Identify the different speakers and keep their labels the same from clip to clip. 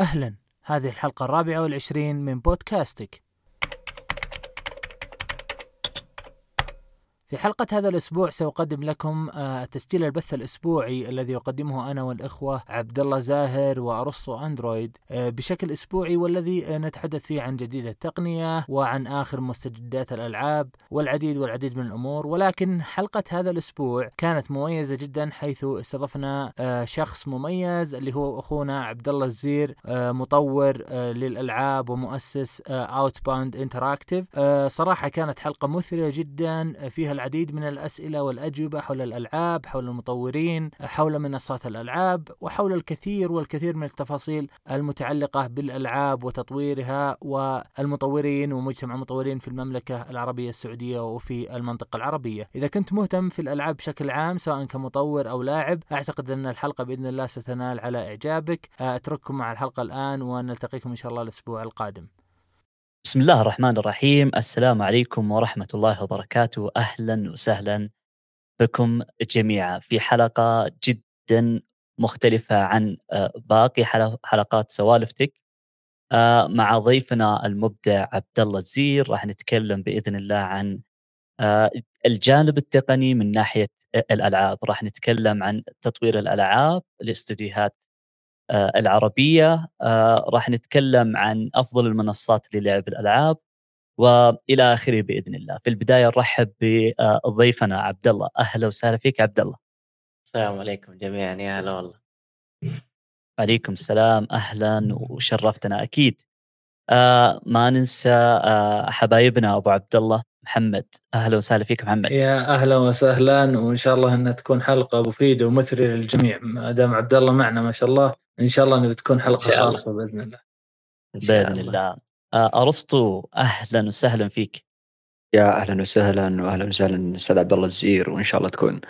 Speaker 1: أهلا. هذه الحلقة الرابعة والعشرين من بودكاستك. في حلقة هذا الأسبوع سأقدم لكم آه، تسجيل البث الأسبوعي الذي أقدمه أنا والإخوة عبد الله زاهر وأرسطو أندرويد آه، بشكل أسبوعي والذي آه، نتحدث فيه عن جديد التقنية وعن آخر مستجدات الألعاب والعديد والعديد من الأمور. ولكن حلقة هذا الأسبوع كانت مميزة جدا حيث استضفنا شخص مميز اللي هو أخونا عبد الله الزير مطور للألعاب ومؤسس Outbound Interactive صراحة كانت حلقة مثيرة جدا فيها العديد من الأسئلة والأجوبة حول الألعاب حول المطورين حول منصات الألعاب وحول الكثير والكثير من التفاصيل المتعلقة بالألعاب وتطويرها والمطورين ومجتمع المطورين في المملكة العربية السعودية وفي المنطقة العربية. إذا كنت مهتم في الألعاب بشكل عام سواء كمطور أو لاعب أعتقد أن الحلقة بإذن الله ستنال على إعجابك. أترككم مع الحلقة الآن ونلتقيكم إن شاء الله الأسبوع القادم.
Speaker 2: بسم الله الرحمن الرحيم. السلام عليكم ورحمة الله وبركاته. أهلا وسهلا بكم جميعا. في حلقة جدا مختلفة عن آه، باقي حلقات سوالفتك. آه، مع ضيفنا المبدع عبد الله الزير. راح نتكلم بإذن الله عن آه، الجانب التقني من ناحية الألعاب. راح نتكلم عن تطوير الألعاب الاستديوهات آه، العربية آه، راح نتكلم عن أفضل المنصات للعب الألعاب وإلى آخره بإذن الله. في البداية نرحب بضيفنا عبد الله، أهلا وسهلا فيك عبد الله.
Speaker 3: السلام عليكم جميعا يا هلا والله.
Speaker 2: عليكم السلام أهلا وشرفتنا أكيد. آه ما ننسى آه حبايبنا أبو عبد الله محمد أهلا وسهلا فيك محمد
Speaker 4: يا أهلا وسهلا وإن شاء الله انها تكون حلقة مفيدة ومثرية للجميع ما دام عبد الله معنا ما شاء الله إن شاء الله إنها بتكون حلقة خاصة بإذن الله.
Speaker 2: بإذن الله. آه، أرسطو أهلا وسهلا فيك.
Speaker 5: يا أهلا وسهلا واهلا وسهلا أستاذ عبد الله الزير وإن شاء الله تكون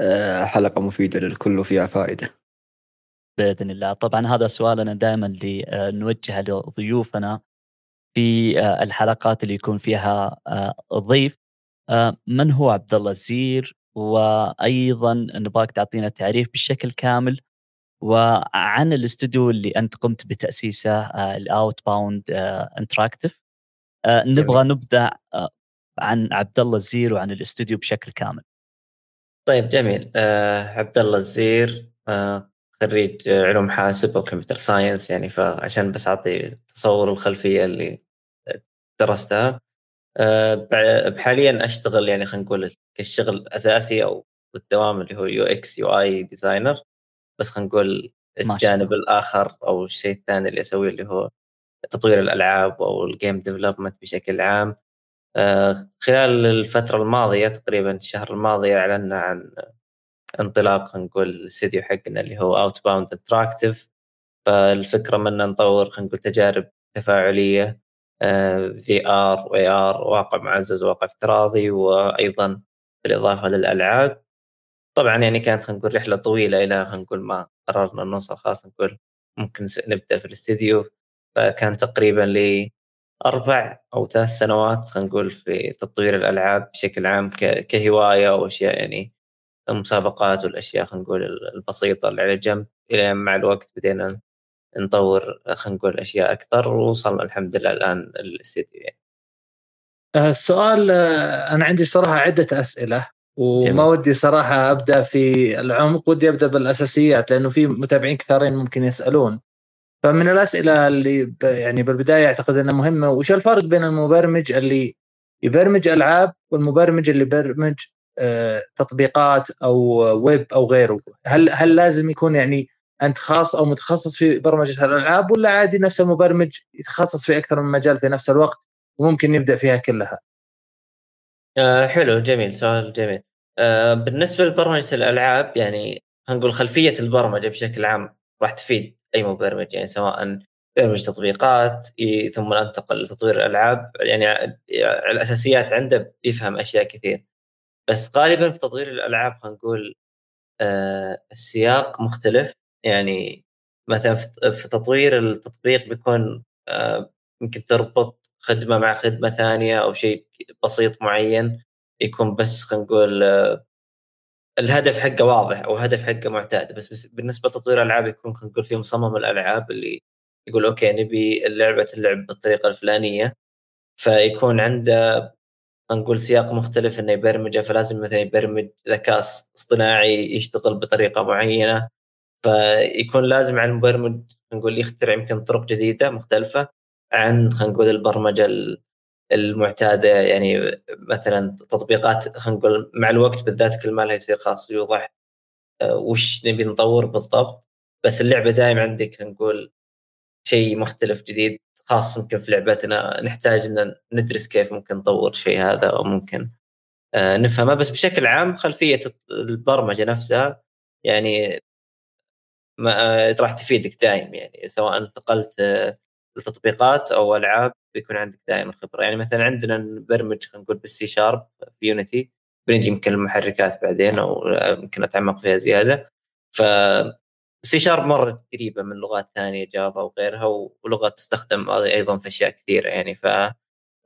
Speaker 5: آه، حلقة مفيدة للكل وفيها فائدة.
Speaker 2: بإذن الله. طبعا هذا سؤالنا دائما اللي آه، نوجهه لضيوفنا في الحلقات اللي يكون فيها ضيف. من هو عبد الله الزير وأيضا نبغاك تعطينا تعريف بشكل كامل وعن الاستوديو اللي أنت قمت بتأسيسه ال Outbound Interactive نبغى نبدأ آه، عن عبد الله الزير وعن الاستوديو بشكل كامل.
Speaker 3: طيب جميل. آه عبد الله الزير آه خريج علوم حاسب أو computer science يعني فعشان بس أعطي تصور الخلفية اللي درستها. آه حاليا أشتغل يعني خلينا نقول كشغل أساسي أو الدوام اللي هو UX UI designer. بس خلينا نقول الجانب الآخر أو الشيء الثاني اللي أسويه اللي هو تطوير الألعاب أو ال game development بشكل عام. آه، خلال الفترة الماضية تقريبا الشهر الماضي أعلنا عن انطلاق نقول الاستديو حقنا اللي هو Outbound Interactive فالفكرة من نطور خلينا نقول تجارب تفاعلية VR و AR واقع معزز واقع افتراضي وأيضا بالإضافة للألعاب. طبعا يعني كانت خلينا نقول رحلة طويلة إلى خلينا نقول ما قررنا نوصل خلاص نقول ممكن نبدأ في الاستديو. فكان تقريبا لي أربع أو ثلاث سنوات خلينا نقول في تطوير الألعاب بشكل عام كهواية أو اشياء يعني المسابقات والأشياء خلينا نقول البسيطة اللي على جنب إلى مع الوقت بدينا نطور خلينا نقول أشياء أكثر ووصلنا الحمد لله الآن الاستديو يعني.
Speaker 4: السؤال أنا عندي صراحة عدة أسئلة. وما جميل. ودي صراحة أبدأ في العمق ودي أبدأ بالأساسيات لأنه في متابعين كثيرين ممكن يسألون. فمن الأسئلة اللي يعني بالبداية أعتقد إنها مهمة وش الفرق بين المبرمج اللي يبرمج ألعاب والمبرمج اللي يبرمج آه، تطبيقات أو ويب أو غيره؟ هل هل لازم يكون يعني أنت خاص أو متخصص في برمجة الألعاب ولا عادي نفس المبرمج يتخصص في أكثر من مجال في نفس الوقت وممكن يبدأ فيها كلها؟
Speaker 3: آه حلو جميل سؤال جميل. آه بالنسبة لبرمجة الألعاب يعني خلينا نقول خلفية البرمجة بشكل عام راح تفيد أي مبرمج يعني سواء يبرمج تطبيقات ثم انتقل لتطوير الألعاب يعني الأساسيات عنده بيفهم أشياء كثير. بس غالبا في تطوير الألعاب خلينا نقول آه السياق مختلف. يعني مثلا في تطوير التطبيق بيكون آه يمكن تربط خدمة مع خدمة ثانية أو شيء بسيط معين يكون بس خلينا نقول آه، الهدف حقه واضح أو الهدف حقه معتاد. بس, بالنسبة لتطوير الالعاب يكون خلينا نقول في مصمم الألعاب اللي يقول أوكي نبي اللعبة تلعب بالطريقة الفلانية. فيكون عنده خلينا نقول سياق مختلف إنه يبرمجه. فلازم مثلا يبرمج ذكاء اصطناعي يشتغل بطريقة معينة. فيكون لازم على المبرمج نقول يخترع يمكن طرق جديدة مختلفة. عن خلينا نقول البرمجة المعتادة يعني مثلا تطبيقات خلينا نقول مع الوقت بالذات كل ما لها يصير خاص يوضح آه، وش نبي نطور بالضبط. بس اللعبة دائما عندك نقول شيء مختلف جديد خاص يمكن في لعبتنا نحتاج إن ندرس كيف ممكن نطور شيء هذا أو ممكن آه، نفهمه. بس بشكل عام خلفية البرمجة نفسها يعني ما آه، راح تفيدك دائم يعني سواء انتقلت التطبيقات أو ألعاب بيكون عندك دائما خبرة. يعني مثلا عندنا نبرمج خلينا نقول بال C Sharp في Unity بنجي يمكن المحركات بعدين أو يمكن أتعمق فيها زيادة. ف C Sharp مرة قريبة من لغات ثانية Java وغيرها ولغه تستخدم أيضا في أشياء كثيرة يعني. ف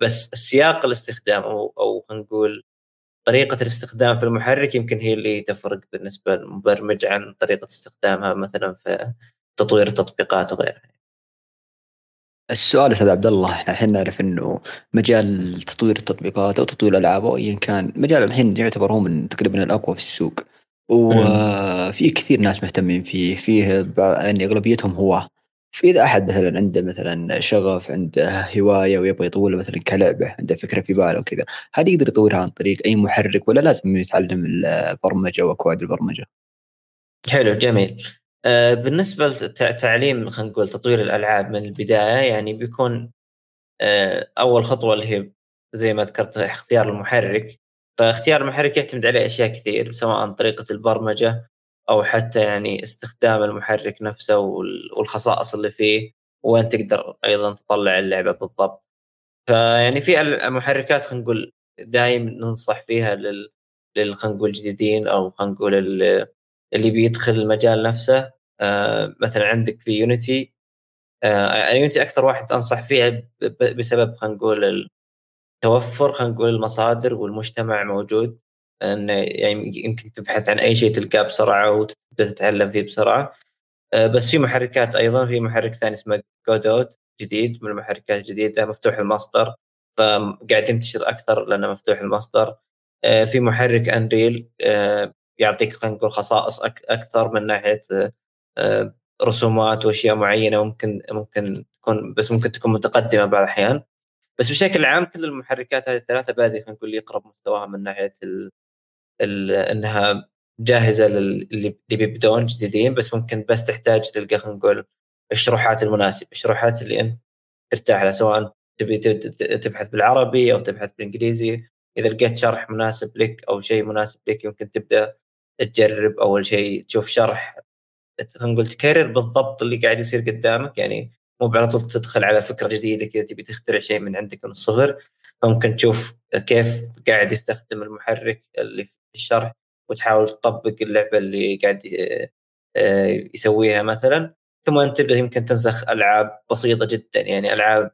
Speaker 3: بس السياق الاستخدام أو أو خلينا نقول طريقة الاستخدام في المحرك يمكن هي اللي تفرق بالنسبة للمبرمج عن طريقة استخدامها مثلا في تطوير التطبيقات وغيرها.
Speaker 5: السؤال أستاذ عبد الله إحنا الحين نعرف إنه مجال تطوير التطبيقات أو تطوير الألعاب أو ايا كان مجال الحين يعتبر هو من تقريبا الأقوى في السوق. وفي كثير ناس مهتمين فيه فيه يعني أغلبيتهم هواه فإذا أحد مثلا عنده مثلا شغف عنده هواية ويبغى يطورها مثلا كلعبة عنده فكرة في باله وكذا هذه يقدر يطورها عن طريق أي محرك ولا لازم يتعلم البرمجة واكواد البرمجة؟
Speaker 3: حلو جميل. بالنسبة لتعليم خلينا نقول تطوير الألعاب من البداية يعني بيكون آه، أول خطوة اللي هي زي ما ذكرت اختيار المحرك. فاختيار المحرك يعتمد عليه أشياء كثير سواء طريقة البرمجة أو حتى يعني استخدام المحرك نفسه والخصائص اللي فيه وين تقدر أيضا تطلع اللعبة بالضبط. فيعني في المحركات خلينا نقول دائما ننصح فيها لل خلينا نقول الجديدين أو خلينا نقول اللي بيدخل المجال نفسه. آه مثلا عندك في يونيتي آه يونيتي أكثر واحد أنصح فيها بسبب خلينا نقول التوفر خلينا نقول المصادر والمجتمع موجود انه يعني يمكن تبحث عن أي شيء تلقاه بسرعة وتبدأ تتعلم فيه بسرعة. آه بس في محركات أيضا في محرك ثاني اسمه جودوت جديد من المحركات الجديدة مفتوح المصدر فقاعد ينتشر أكثر لأنه مفتوح المصدر. آه في محرك انريل آه يعطيك خلينا نقول خصائص أكثر من ناحية آه، رسومات وأشياء معينة ممكن ممكن تكون بس ممكن تكون متقدمة بعض الأحيان. بس بشكل عام كل المحركات هذه الثلاثة بادئ خلينا نقول يقرب مستواها من ناحية ال ال إنها جاهزة للي بيبدون جديدين بس ممكن بس تحتاج تلقى خلينا نقول الشروحات المناسبة. الشروحات اللي أنت ترتاح لها سواء تبي تبحث بالعربي أو تبحث بالإنجليزي. إذا لقيت شرح مناسب لك أو شيء مناسب لك يمكن تبدأ تجرب أول شيء تشوف شرح نقول تكرر بالضبط اللي قاعد يصير قدامك يعني مو على طول تدخل على فكرة جديدة كذا تبي تخترع شيء من عندك من الصفر فممكن تشوف كيف قاعد يستخدم المحرك اللي في الشرح وتحاول تطبق اللعبة اللي قاعد آه، يسويها مثلا. ثم انت تبدا يمكن تنسخ ألعاب بسيطة جدا يعني ألعاب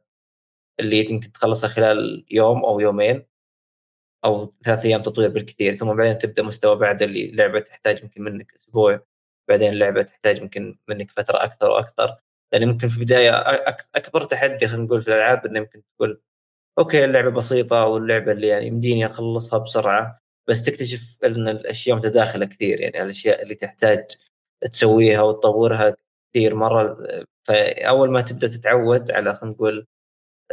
Speaker 3: اللي يمكن تخلصها خلال يوم أو يومين أو ثلاث أيام تطوير بالكثير. ثم بعدين تبدأ مستوى بعد اللي لعبة تحتاج يمكن منك أسبوع. بعدين اللعبة تحتاج يمكن منك فترة أكثر وأكثر يعني ممكن في البداية أكبر تحدي خلينا نقول في الألعاب إنه يمكن تقول أوكي اللعبة بسيطة واللعبة اللي يعني يمديني أخلصها بسرعة. بس تكتشف إن الأشياء متداخلة كثير يعني الأشياء اللي تحتاج تسويها وتطورها كثير مرة فأول ما تبدأ تتعود على خلينا نقول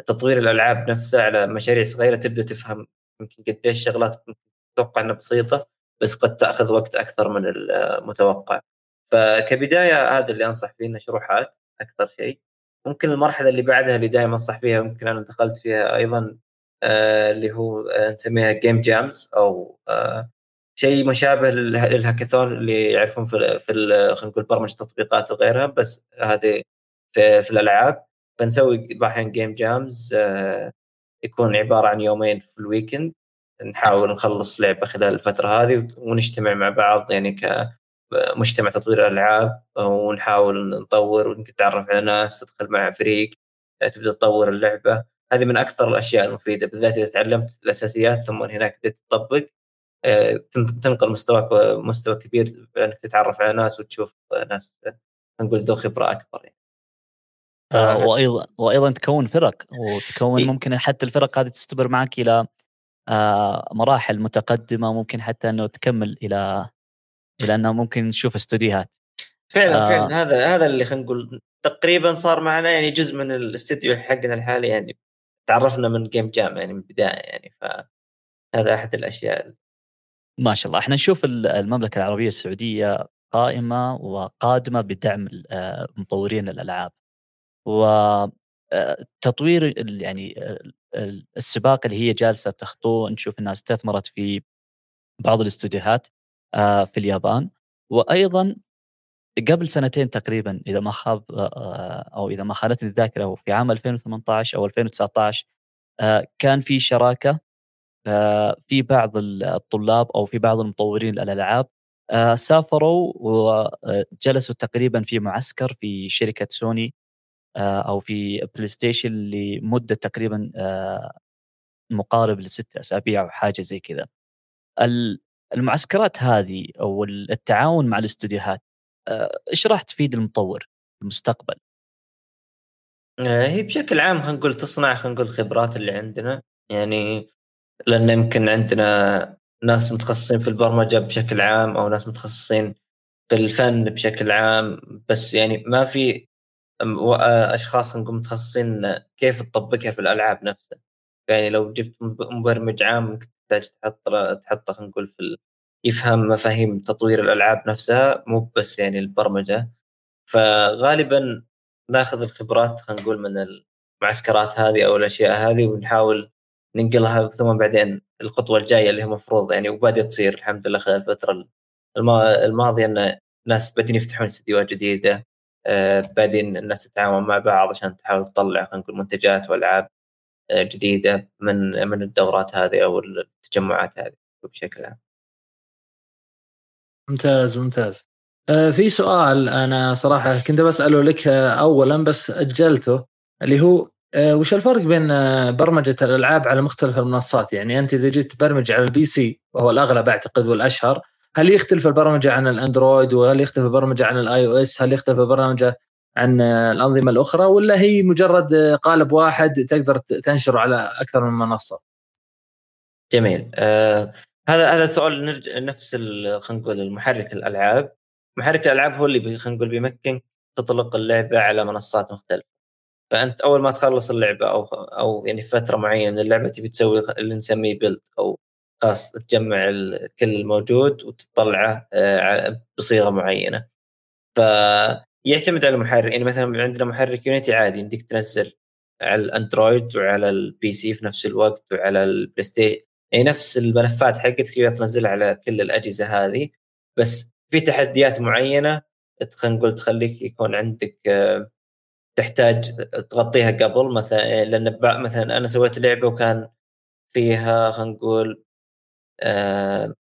Speaker 3: تطوير الألعاب نفسها على مشاريع صغيرة تبدأ تفهم يمكن قديش شغلات تتوقع إنها بسيطة بس قد تأخذ وقت أكثر من المتوقع. فكبداية هذا اللي أنصح فيه شروحات أكثر شيء. ممكن المرحلة اللي بعدها اللي دائما أنصح فيها ممكن أنا دخلت فيها أيضا آه اللي هو آه نسميها game jams أو آه شيء مشابه للهاكاثون اللي يعرفون في في خلينا نقول برمجة تطبيقات وغيرها بس هذه في, في الألعاب. فنسوي بعض game jams يكون عبارة عن يومين في الويكند نحاول نخلص لعبة خلال الفترة هذه ونجتمع مع بعض يعني كمجتمع تطوير الألعاب ونحاول نطور ونتعرف على ناس تدخل مع فريق تبدأ تطور اللعبة. هذه من أكثر الأشياء المفيدة بالذات إذا تعلمت الأساسيات ثم هناك بدأت تطبق آه، تنقل مستواك مستوى كبير انك تتعرف على ناس وتشوف ناس نقول ذو خبرة أكبر يعني.
Speaker 2: آه وأيضا وأيضا تكون فرق وتكون ممكن حتى الفرق هذه تستمر معك إلى آه مراحل متقدمة ممكن حتى إنه تكمل إلى إلى انه ممكن نشوف استوديوهات.
Speaker 3: فعلا آه. فعلا. هذا هذا اللي خلينا نقول تقريبا صار معنا يعني جزء من الاستديو حقنا الحالي يعني. تعرفنا من جيم جام يعني من البداية يعني فهذا أحد الأشياء.
Speaker 2: ما شاء الله. إحنا نشوف المملكة العربية السعودية قائمة وقادمة بدعم آه، مطورين الألعاب. وتطوير آه، يعني السباق اللي هي جالسة تخطوه نشوف انها استثمرت في بعض الاستوديوهات. آه، في اليابان وأيضا قبل سنتين تقريبا إذا ما خاب أو إذا ما خانتني الذاكرة في عام 2018 أو 2019 كان في شراكة في بعض الطلاب أو في بعض المطورين الالعاب سافروا وجلسوا تقريبا في معسكر في شركة سوني أو في بلاي ستيشن لمدة تقريبا مقارب لست أسابيع أو حاجة زي كذا. المعسكرات هذه أو التعاون مع الاستديوهات إيش راح تفيد المطور في المستقبل؟
Speaker 3: هي بشكل عام خلينا نقول تصنع خلينا نقول الخبرات اللي عندنا يعني لأن يمكن عندنا ناس متخصصين في البرمجة بشكل عام أو ناس متخصصين في الفن بشكل عام بس يعني ما في أشخاص نقول متخصصين كيف تطبقها في الألعاب نفسها يعني لو جبت مبرمج عام ممكن تحتاج تحط تحطه خلينا نقول في يفهم مفاهيم تطوير الألعاب نفسها مو بس يعني البرمجة. فغالبا ناخذ الخبرات خلينا نقول من المعسكرات هذه أو الأشياء هذه ونحاول ننقلها ثم بعدين الخطوة الجاية اللي هي المفروض يعني وبادئ تصير الحمد لله خلال الفترة الماضية إن ناس بادين يفتحون استديوهات جديدة آه، بادين الناس تتعاون مع بعض عشان تحاول تطلع خلينا نقول منتجات وألعاب. جديدة من من الدورات هذه أو التجمعات هذه بشكل عام.
Speaker 4: ممتاز ممتاز. آه، في سؤال أنا صراحة كنت بسأله لك اولا بس أجلته اللي هو آه، وش الفرق بين آه، برمجة الألعاب على مختلف المنصات؟ يعني أنت إذا جيت تبرمج على ال PC وهو الأغلب أعتقد والأشهر هل يختلف البرمجة عن الأندرويد وهل يختلف البرمجة عن ال iOS؟ هل يختلف البرمجة عن الأنظمة الأخرى ولا هي مجرد قالب واحد تقدر تنشره على أكثر من منصة؟
Speaker 3: جميل. آه هذا هذا سؤال نرجع نفس خلينا نقول المحرك الألعاب. محرك الألعاب هو اللي خلينا نقول بيمكن تطلق اللعبة على منصات مختلفة. فأنت أول ما تخلص اللعبة أو أو يعني فترة معينة من اللعبة تبي تسوي اللي نسميه بيلد أو خاص تجمع كل الموجود وتطلعه آه، بصيغة معينة. فيعتمد على المحرك يعني مثلا عندنا محرك يونيتي عادي يمديك تنزل على الأندرويد وعلى ال PC في نفس الوقت وعلى البلاي ستيشن يعني نفس الملفات حقتك تقدر تنزلها على كل الأجهزة هذه. بس في تحديات معينة خلينا نقول تخليك يكون عندك آه، تحتاج تغطيها قبل مثلا لأن مثلا أنا سويت لعبة وكان فيها خلينا نقول آه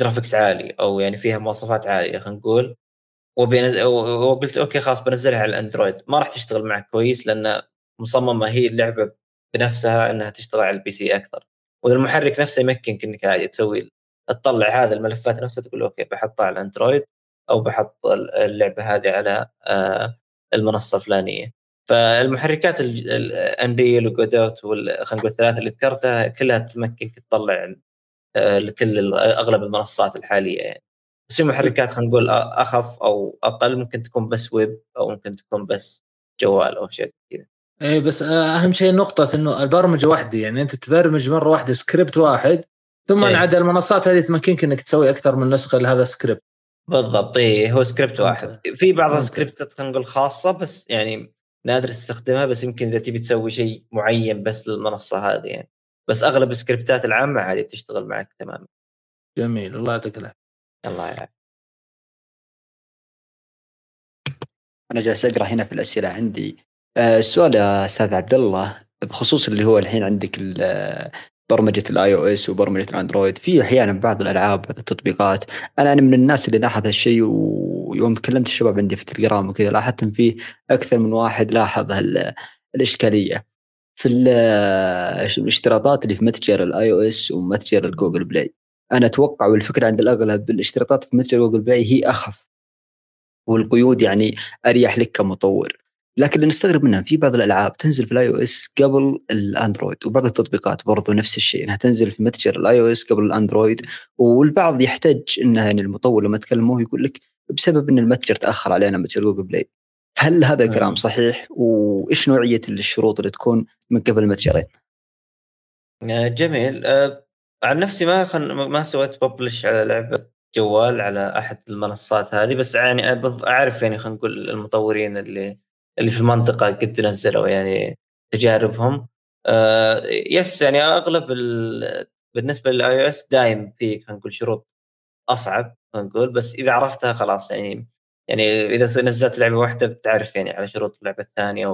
Speaker 3: graphics عالي أو يعني فيها مواصفات عالية خلينا نقول وقلت okay خلاص بنزلها على الأندرويد. ما راح تشتغل معك كويس لأن مصممة هي اللعبة بنفسها إنها تشتغل على ال PC أكثر. والمحرك نفسه يمكنك إنك عادي تسوي تطلع هذا الملفات نفسها تقول okay بحطها على الأندرويد أو بحط اللعبة هذه على آه المنصة الفلانية. فالمحركات ال Unreal و Godot خلينا نقول الثلاثة اللي ذكرتها كلها تمكنك تطلع آه، لكل أغلب المنصات الحالية يعني. بس في محركات خلينا نقول أخف أو أقل ممكن تكون بس ويب أو ممكن تكون بس جوال أو شيء كذا.
Speaker 4: اي بس أهم شيء نقطة إنه البرمجة واحدة يعني أنت تبرمج مرة واحدة سكريبت واحد ثم إيه؟ عاد المنصات هذه تمكنك إنك تسوي أكثر من نسخة لهذا السكريبت
Speaker 3: بالضبط اي هو سكريبت واحد. في بعض السكريبتات خلينا نقول خاصة بس يعني نادر تستخدمها بس يمكن إذا تبي تسوي شيء معين بس للمنصة هذه يعني. بس أغلب السكريبتات العامة عادي بتشتغل معك تماما.
Speaker 4: جميل الله يعطيك العافية.
Speaker 3: الله يعافيك
Speaker 5: أنا جالس أقرأ هنا في الأسئلة عندي. آه، السؤال يا أستاذ عبد الله بخصوص اللي هو الحين عندك برمجة ال iOS وبرمجه الاندرويد في أحيانا بعض الألعاب بعض التطبيقات. أنا أنا من الناس اللي لاحظ هالشيء ويوم كلمت الشباب عندي في التليجرام وكذا لاحظت ان في أكثر من واحد لاحظ الإشكالية. في الاشتراطات اللي في متجر ال iOS ومتجر ال Google Play أنا أتوقع والفكرة عند الأغلب الاشتراطات في متجر Google Play هي أخف والقيود يعني أريح لك كمطور لكن اللي نستغرب منها في بعض الألعاب تنزل في ال iOS قبل الأندرويد وبعض التطبيقات برضو نفس الشيء إنها تنزل في متجر ال iOS قبل الأندرويد والبعض يحتاج انه يعني المطور لما تكلمه يقول لك بسبب إن المتجر تأخر علينا متجر Google Play هل هذا الكلام نعم. صحيح وإيش نوعية الشروط اللي تكون من قبل المتجرين؟
Speaker 3: آه، جميل أه عن نفسي ما خن... ما سويت ببلش على لعبة جوال على أحد المنصات هذه بس يعني أعرف يعني خلينا نقول المطورين اللي اللي في المنطقة قد نزلوا يعني تجاربهم أه yes يعني أغلب ال... بالنسبة لل iOS دايم في خلينا نقول شروط أصعب خلينا نقول بس إذا عرفتها خلاص يعني يعني إذا نزلت لعبة واحدة بتعرف يعني على شروط اللعبة الثانية.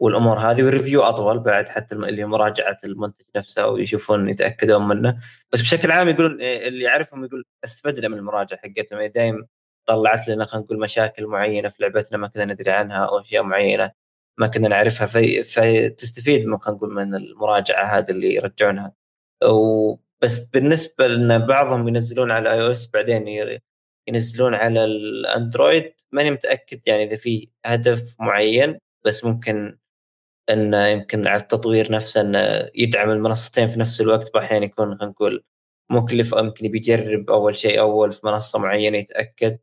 Speaker 3: والأمور هذه وال review أطول بعد حتى اللي مراجعة المنتج نفسه ويشوفون يتأكدون منه. بس بشكل عام يقولون إيه، اللي يعرفهم يقول استفدنا من المراجعة حقتهم. يعني دايم طلعت لنا خلينا نقول مشاكل معينة في لعبتنا ما كنا ندري عنها أو أشياء معينة ما كنا نعرفها في فتستفيد من خلينا نقول من المراجعة هذه اللي يرجعونها. وبس بالنسبة لنا بعضهم ينزلون على iOS بعدين ينزلون على الأندرويد. ماني متأكد يعني إذا في هدف معين بس ممكن انه يمكن على التطوير نفسه إنه يدعم المنصتين في نفس الوقت باحيان يكون خلينا نقول مكلف أو يمكن بيجرب أول شيء أول في منصة معينة يتأكد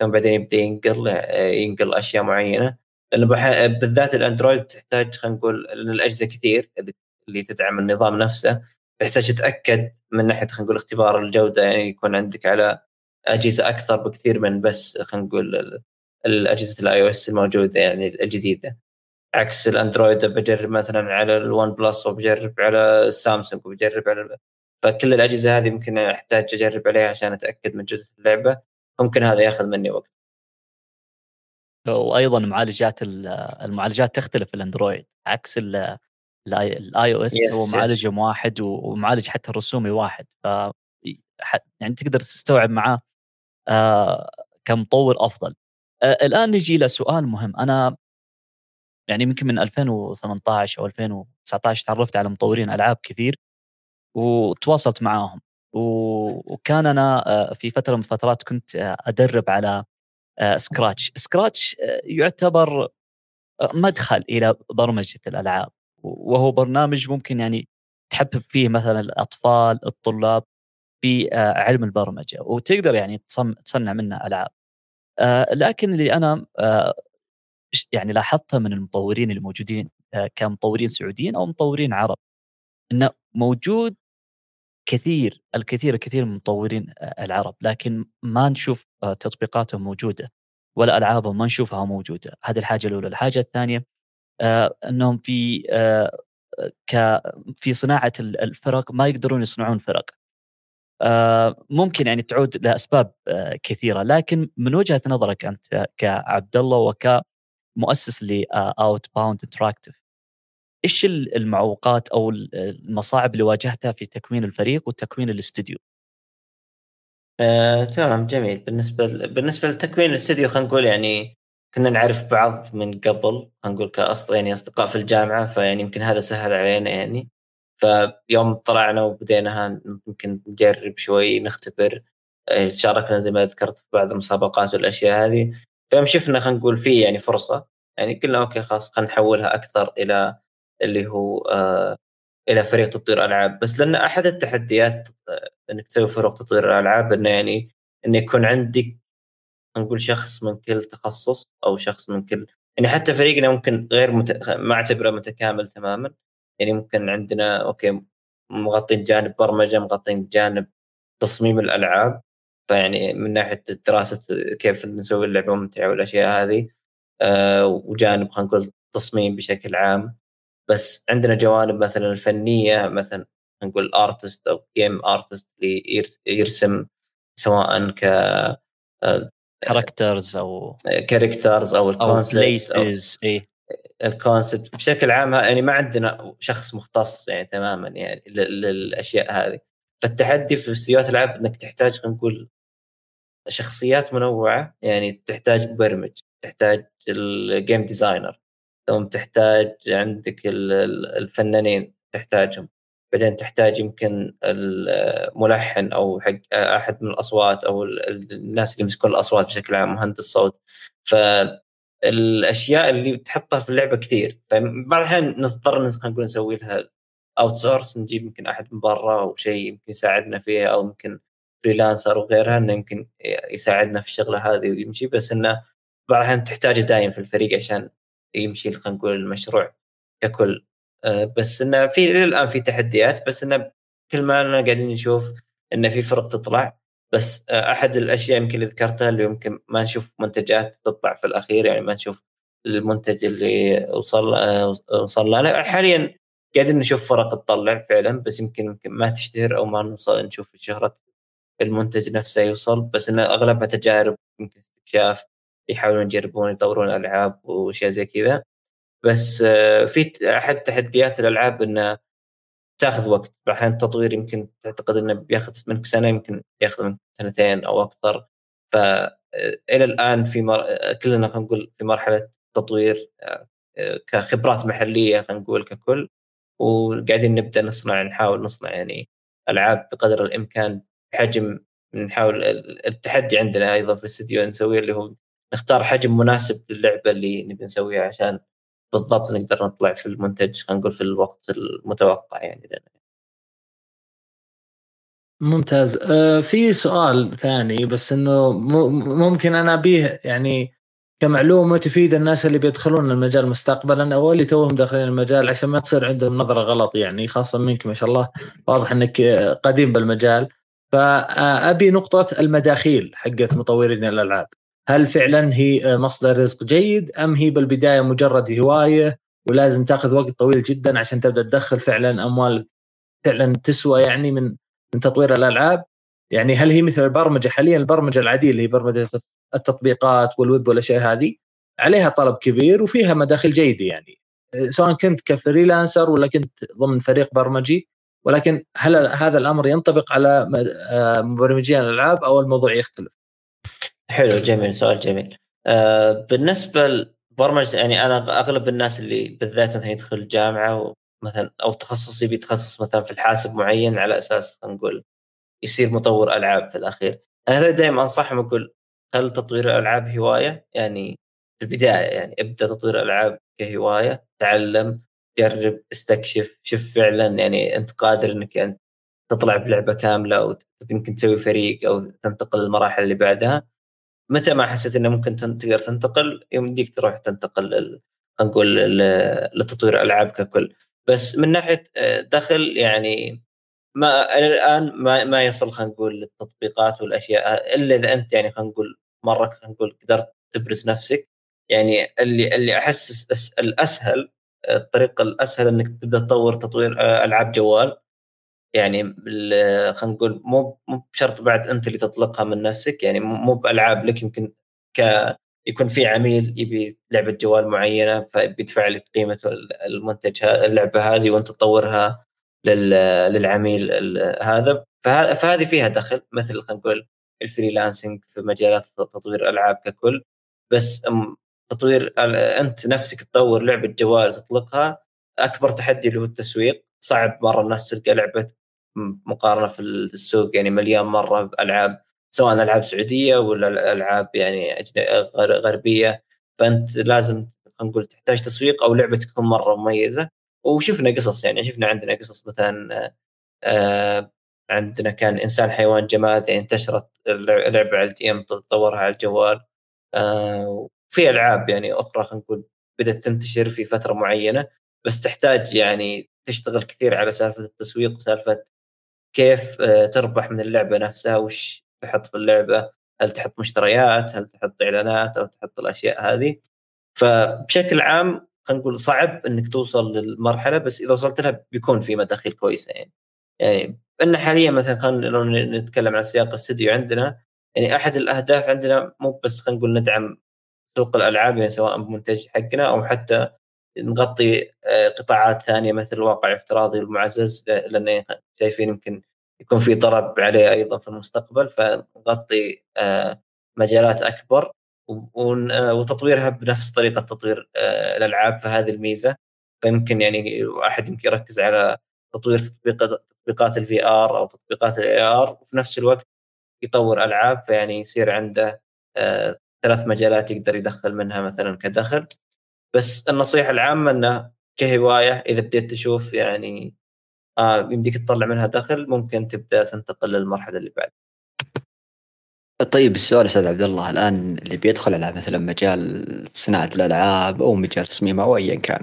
Speaker 3: ثم بعدين يبدأ ينقل ينقل أشياء معينة. لأنه بالذات الأندرويد تحتاج خلينا نقول الاجهزه كثير اللي تدعم النظام نفسه. يحتاج تتأكد من ناحية خلينا نقول اختبار الجودة يعني يكون عندك على أجهزة أكثر بكثير من بس خلينا نقول الأجهزة ال iOS الموجودة يعني الجديدة. عكس الأندرويد بجرب مثلا على ال OnePlus وبجرب على السامسونج وبجرب على فكل الأجهزة هذه ممكن أحتاج أجرب عليها عشان أتأكد من جودة اللعبة. ممكن هذا يأخذ مني وقت.
Speaker 2: وأيضا معالجات المعالجات تختلف الأندرويد. عكس ال iOS هو معالج واحد ومعالج حتى الرسومي واحد. ف يعني تقدر تستوعب معاه آه كمطور أفضل. آه الآن نجي إلى سؤال مهم. أنا يعني يمكن من 2018 أو 2019 تعرفت على مطورين ألعاب كثير وتواصلت معاهم. وكان أنا آه، في فترة من الفترات كنت آه، أدرب على سكراتش آه، سكراتش يعتبر مدخل إلى برمجة الألعاب. وهو برنامج ممكن يعني تحبب فيه مثلا الأطفال الطلاب في علم البرمجة وتقدر يعني تصنع منه ألعاب. لكن اللي أنا يعني لاحظتها من المطورين الموجودين كمطورين سعوديين أو مطورين عرب إنه موجود كثير الكثير الكثير من مطورين العرب لكن ما نشوف تطبيقاتهم موجودة ولا ألعابهم ما نشوفها موجودة. هذه الحاجة الأولى. الحاجة الثانية إنهم في ك في صناعة الفرق ما يقدرون يصنعون فرق. ممكن يعني تعود لأسباب كثيرة لكن من وجهة نظرك أنت كعبد الله وكمؤسس ل Outbound Interactive إيش المعوقات أو المصاعب اللي واجهتها في تكوين الفريق وتكوين الاستديو؟
Speaker 3: آه، تمام جميل. بالنسبة ل... بالنسبة لتكوين الاستديو خلينا نقول يعني كنا نعرف بعض من قبل خلينا نقول كاصل يعني أصدقاء في الجامعة فيعني يمكن هذا سهل علينا يعني. فيوم طلعنا وبدينا يمكن نجرب شوي نختبر. آه، شاركنا زي ما ذكرت في بعض المسابقات والأشياء هذه. فيوم شفنا خلينا نقول في يعني فرصة يعني قلنا أوكي خلاص خلينا نحولها أكثر إلى اللي هو آه إلى فريق تطوير ألعاب. بس لأن أحد التحديات آه إنك تسوي فرق تطوير الألعاب إنه يعني انه يكون عندك نقول شخص من كل تخصص أو شخص من كل يعني حتى فريقنا ممكن غير مت... ما أعتبره متكامل تماما. يعني ممكن عندنا أوكي مغطين جانب برمجة مغطين جانب تصميم الألعاب. فيعني من ناحية دراسة كيف نسوي اللعبة ممتعة والأشياء هذه آه وجانب خلينا نقول تصميم بشكل عام. بس عندنا جوانب مثلا الفنيه مثلا نقول artist أو game artist اللي يرسم سواء ك
Speaker 2: characters أو
Speaker 3: characters أو
Speaker 2: ال concept أو اي
Speaker 3: ال concept بشكل عام يعني ما عندنا شخص مختص يعني تماما يعني للأشياء هذه. فالتحدي في استديوهات الألعاب إنك تحتاج خلينا نقول شخصيات منوعة يعني تحتاج مبرمج تحتاج ال game designer ثم تحتاج عندك الفنانين تحتاجهم. بعدين تحتاج يمكن الملحن أو حق أحد من الأصوات أو الناس اللي يمسكون الأصوات بشكل عام مهندس صوت. ف الأشياء اللي تحطها في اللعبة كثير. فبعض الأحيان نضطر نقول نسوي لها outsource نجيب يمكن أحد من برا أو شيء يمكن يساعدنا فيها أو يمكن freelancer وغيرها إنه يمكن يساعدنا في الشغلة هذه ويمشي بس إنه بعض الأحيان تحتاجه دايم في الفريق عشان يمشي خلينا نقول المشروع ككل. آه، بس إنه في الان في تحديات بس إنه كل ما أنا قاعدين نشوف إنه في فرق تطلع. بس آه، أحد الأشياء يمكن اللي ذكرتها اللي يمكن ما نشوف منتجات تطلع في الأخير يعني ما نشوف المنتج اللي وصل آه، وصل لنا حاليا قاعدين نشوف فرق تطلع فعلا بس يمكن يمكن ما تشتهر أو ما نوصل نشوف شهره المنتج نفسه يوصل بس انه أغلبها تجارب يمكن استكشاف يحاولون يجربون يطورون الألعاب وأشياء زي كذا. بس آه، في أحد تحديات الألعاب إنه تاخذ وقت. أحيانا التطوير يمكن تعتقد إنه بياخذ منك سنة يمكن ياخذ منك سنتين أو أكثر. فالى آه، الآن في مر... آه، كلنا خلينا نقول في مرحلة تطوير كخبرات محلية خلينا نقول ككل. وقاعدين نبدأ نصنع نحاول نصنع يعني ألعاب بقدر الإمكان بحجم نحاول التحدي عندنا أيضا في الاستديو نسويه اللي هو نختار حجم مناسب للعبة اللي نبي نسويها عشان بالضبط نقدر نطلع في المنتج خلينا نقول في الوقت المتوقع يعني لنا.
Speaker 4: ممتاز. آه في سؤال ثاني بس إنه ممكن أنا أبيه يعني كمعلومة تفيد الناس اللي بيدخلون المجال مستقبلا أو اللي توهم داخلين المجال عشان ما تصير عندهم نظرة غلط يعني خاصة منك ما شاء الله. واضح إنك قديم بالمجال. فأبي نقطة المداخيل حقت مطورين الألعاب. هل فعلا هي مصدر رزق جيد أم هي بالبداية مجرد هواية ولازم تأخذ وقت طويل جدا عشان تبدأ تدخل فعلا أموال فعلا تسوى يعني من من تطوير الألعاب؟ يعني هل هي مثل البرمجة حاليا البرمجة العادية اللي هي برمجة التطبيقات والويب والأشياء هذه عليها طلب كبير وفيها مداخل جيدة يعني. سواء كنت كفريلانسر ولا كنت ضمن فريق برمجي ولكن هل هذا الأمر ينطبق على آه، مبرمجين الألعاب أو الموضوع يختلف؟
Speaker 3: حلو جميل سؤال جميل آه بالنسبة للبرمجه يعني أنا أغلب الناس اللي بالذات مثلا يدخل الجامعة مثلا أو تخصصي بيتخصص مثلا في الحاسب معين على أساس نقول يصير مطور ألعاب في الأخير أنا دائما أنصحهم أقول خل تطوير الألعاب هواية يعني في البداية يعني ابدأ تطوير الألعاب كهواية تعلم جرب استكشف شوف فعلا يعني أنت قادر إنك يعني تطلع بلعبة كاملة أو يمكن تسوي فريق أو تنتقل للمراحل اللي بعدها. متى ما حسيت إنه ممكن تقدر تنتقل يمديك تروح تنتقل نقول لتطوير الالعاب ككل. بس من ناحية آه، دخل يعني ما الآن ما ما يصل خلينا نقول للتطبيقات والأشياء إلا إذا أنت يعني خلينا نقول مرة خلينا نقول قدرت تبرز نفسك. يعني اللي اللي أحس الأسهل الطريقة الأسهل إنك تبدأ تطور تطوير آه، ألعاب جوال. يعني خلينا نقول مو مو بشرط بعد أنت اللي تطلقها من نفسك يعني مو بألعاب لك يمكن ك يكون في عميل يبي لعبة جوال معينة فبيدفع لك قيمة المنتج اللعبة هذه وأنت تطورها للعميل هذا. فهذه فيها دخل مثل خلينا نقول الفريلانسنج في مجالات تطوير الالعاب ككل. بس تطوير أنت نفسك تطور لعبة جوال تطلقها أكبر تحدي اللي هو التسويق. صعب مرة الناس تلقى لعبة مقارنة في السوق يعني مليان مرة بالعاب سواء ألعاب سعودية ولا ألعاب يعني غربية. فأنت لازم نقول تحتاج تسويق أو لعبة تكون مرة مميزة. وشفنا قصص يعني شفنا عندنا قصص مثلا آه عندنا كان إنسان حيوان جماد يعني انتشرت لعبة على الدي إم تطورها على الجوال. آه في ألعاب يعني أخرى خلينا نقول بدأت تنتشر في فترة معينة بس تحتاج يعني تشتغل كثير على سالفة التسويق سالفة كيف آه، تربح من اللعبة نفسها وش تحط في اللعبة هل تحط مشتريات هل تحط إعلانات أو تحط الأشياء هذه. فبشكل عام خلينا نقول صعب إنك توصل للمرحلة بس إذا وصلت لها بيكون في مداخيل كويسة يعني. يعني إن حاليا مثلا خلينا نتكلم عن سياق الاستديو عندنا يعني أحد الأهداف عندنا مو بس خلينا نقول ندعم سوق الألعاب يعني سواء بمنتج حقنا أو حتى نغطي آه، قطاعات ثانية مثل الواقع الافتراضي والمعزز لأن شايفين يمكن يكون في طلب عليه أيضا في المستقبل فنغطي آه، مجالات أكبر آه، وتطويرها بنفس طريقة تطوير الألعاب فهذه الميزة. فيمكن يعني واحد يمكن يركز على تطوير تطبيقات تطبيقات ال VR أو تطبيقات ال AR وفي نفس الوقت يطور ألعاب فيعني يصير عنده ثلاث مجالات يقدر يدخل منها مثلا كدخل. بس النصيحة العامة إنه كهواية إذا بديت تشوف يعني آه يمديك تطلع منها دخل ممكن تبدأ تنتقل للمرحلة اللي بعد.
Speaker 5: طيب السؤال أستاذ عبد الله الآن اللي بيدخل على مثلا مجال صناعة الألعاب أو مجال تصميمها أو ايا كان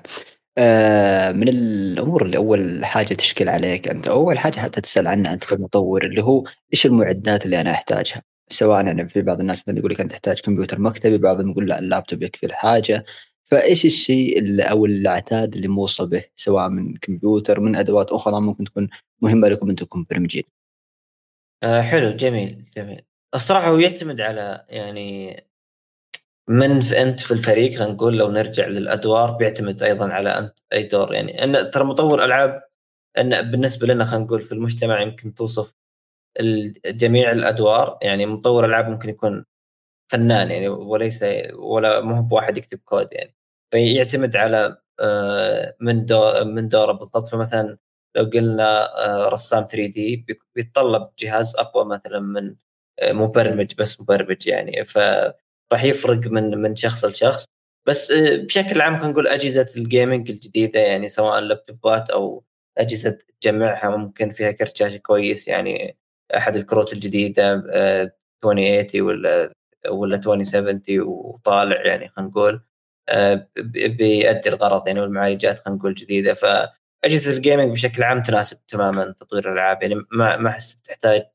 Speaker 5: آه من الأمور اللي أول حاجة تشكل عليك أنت أول حاجة حتى تسأل عنها أنت كمطور اللي هو إيش المعدات اللي أنا أحتاجها؟ سواء يعني في بعض الناس اللي يقول لك أنت تحتاج كمبيوتر مكتبي بعضهم يقول لا اللابتوب يكفي الحاجة. فإيش الشيء اللي أو العتاد اللي موصى به سواء من كمبيوتر من أدوات أخرى ممكن تكون مهمة لكم أنتم كمبرمجين؟
Speaker 3: آه حلو جميل جميل. الصراحة هو يعتمد على يعني من في أنت في الفريق خلينا نقول لو نرجع للأدوار بيعتمد أيضا على أنت أي دور. يعني إن ترى مطور ألعاب إن بالنسبة لنا خلينا نقول في المجتمع يمكن توصف جميع الأدوار يعني مطور العاب ممكن يكون فنان يعني وليس ولا مو بواحد يكتب كود يعني. فيعتمد على آه، من دور من دوره بالضبط. فمثلا لو قلنا آه، رسام 3D بيتطلب جهاز أقوى مثلا من آه، مبرمج بس مبرمج يعني. فراح يفرق من من شخص لشخص. بس بشكل عام خلينا نقول أجهزة ال gaming الجديدة يعني سواء لابتوبات أو أجهزة تجمعها ممكن فيها كرت شاشه كويس يعني. أحد الكروت الجديدة 2080 ولا ولا 2070 وطالع يعني خلينا نقول آه، بيؤدي الغرض يعني والمعالجات خلينا نقول جديدة. فأجهزة ال gaming بشكل عام تناسب تماما تطوير الألعاب. يعني ما ما أحس بتحتاج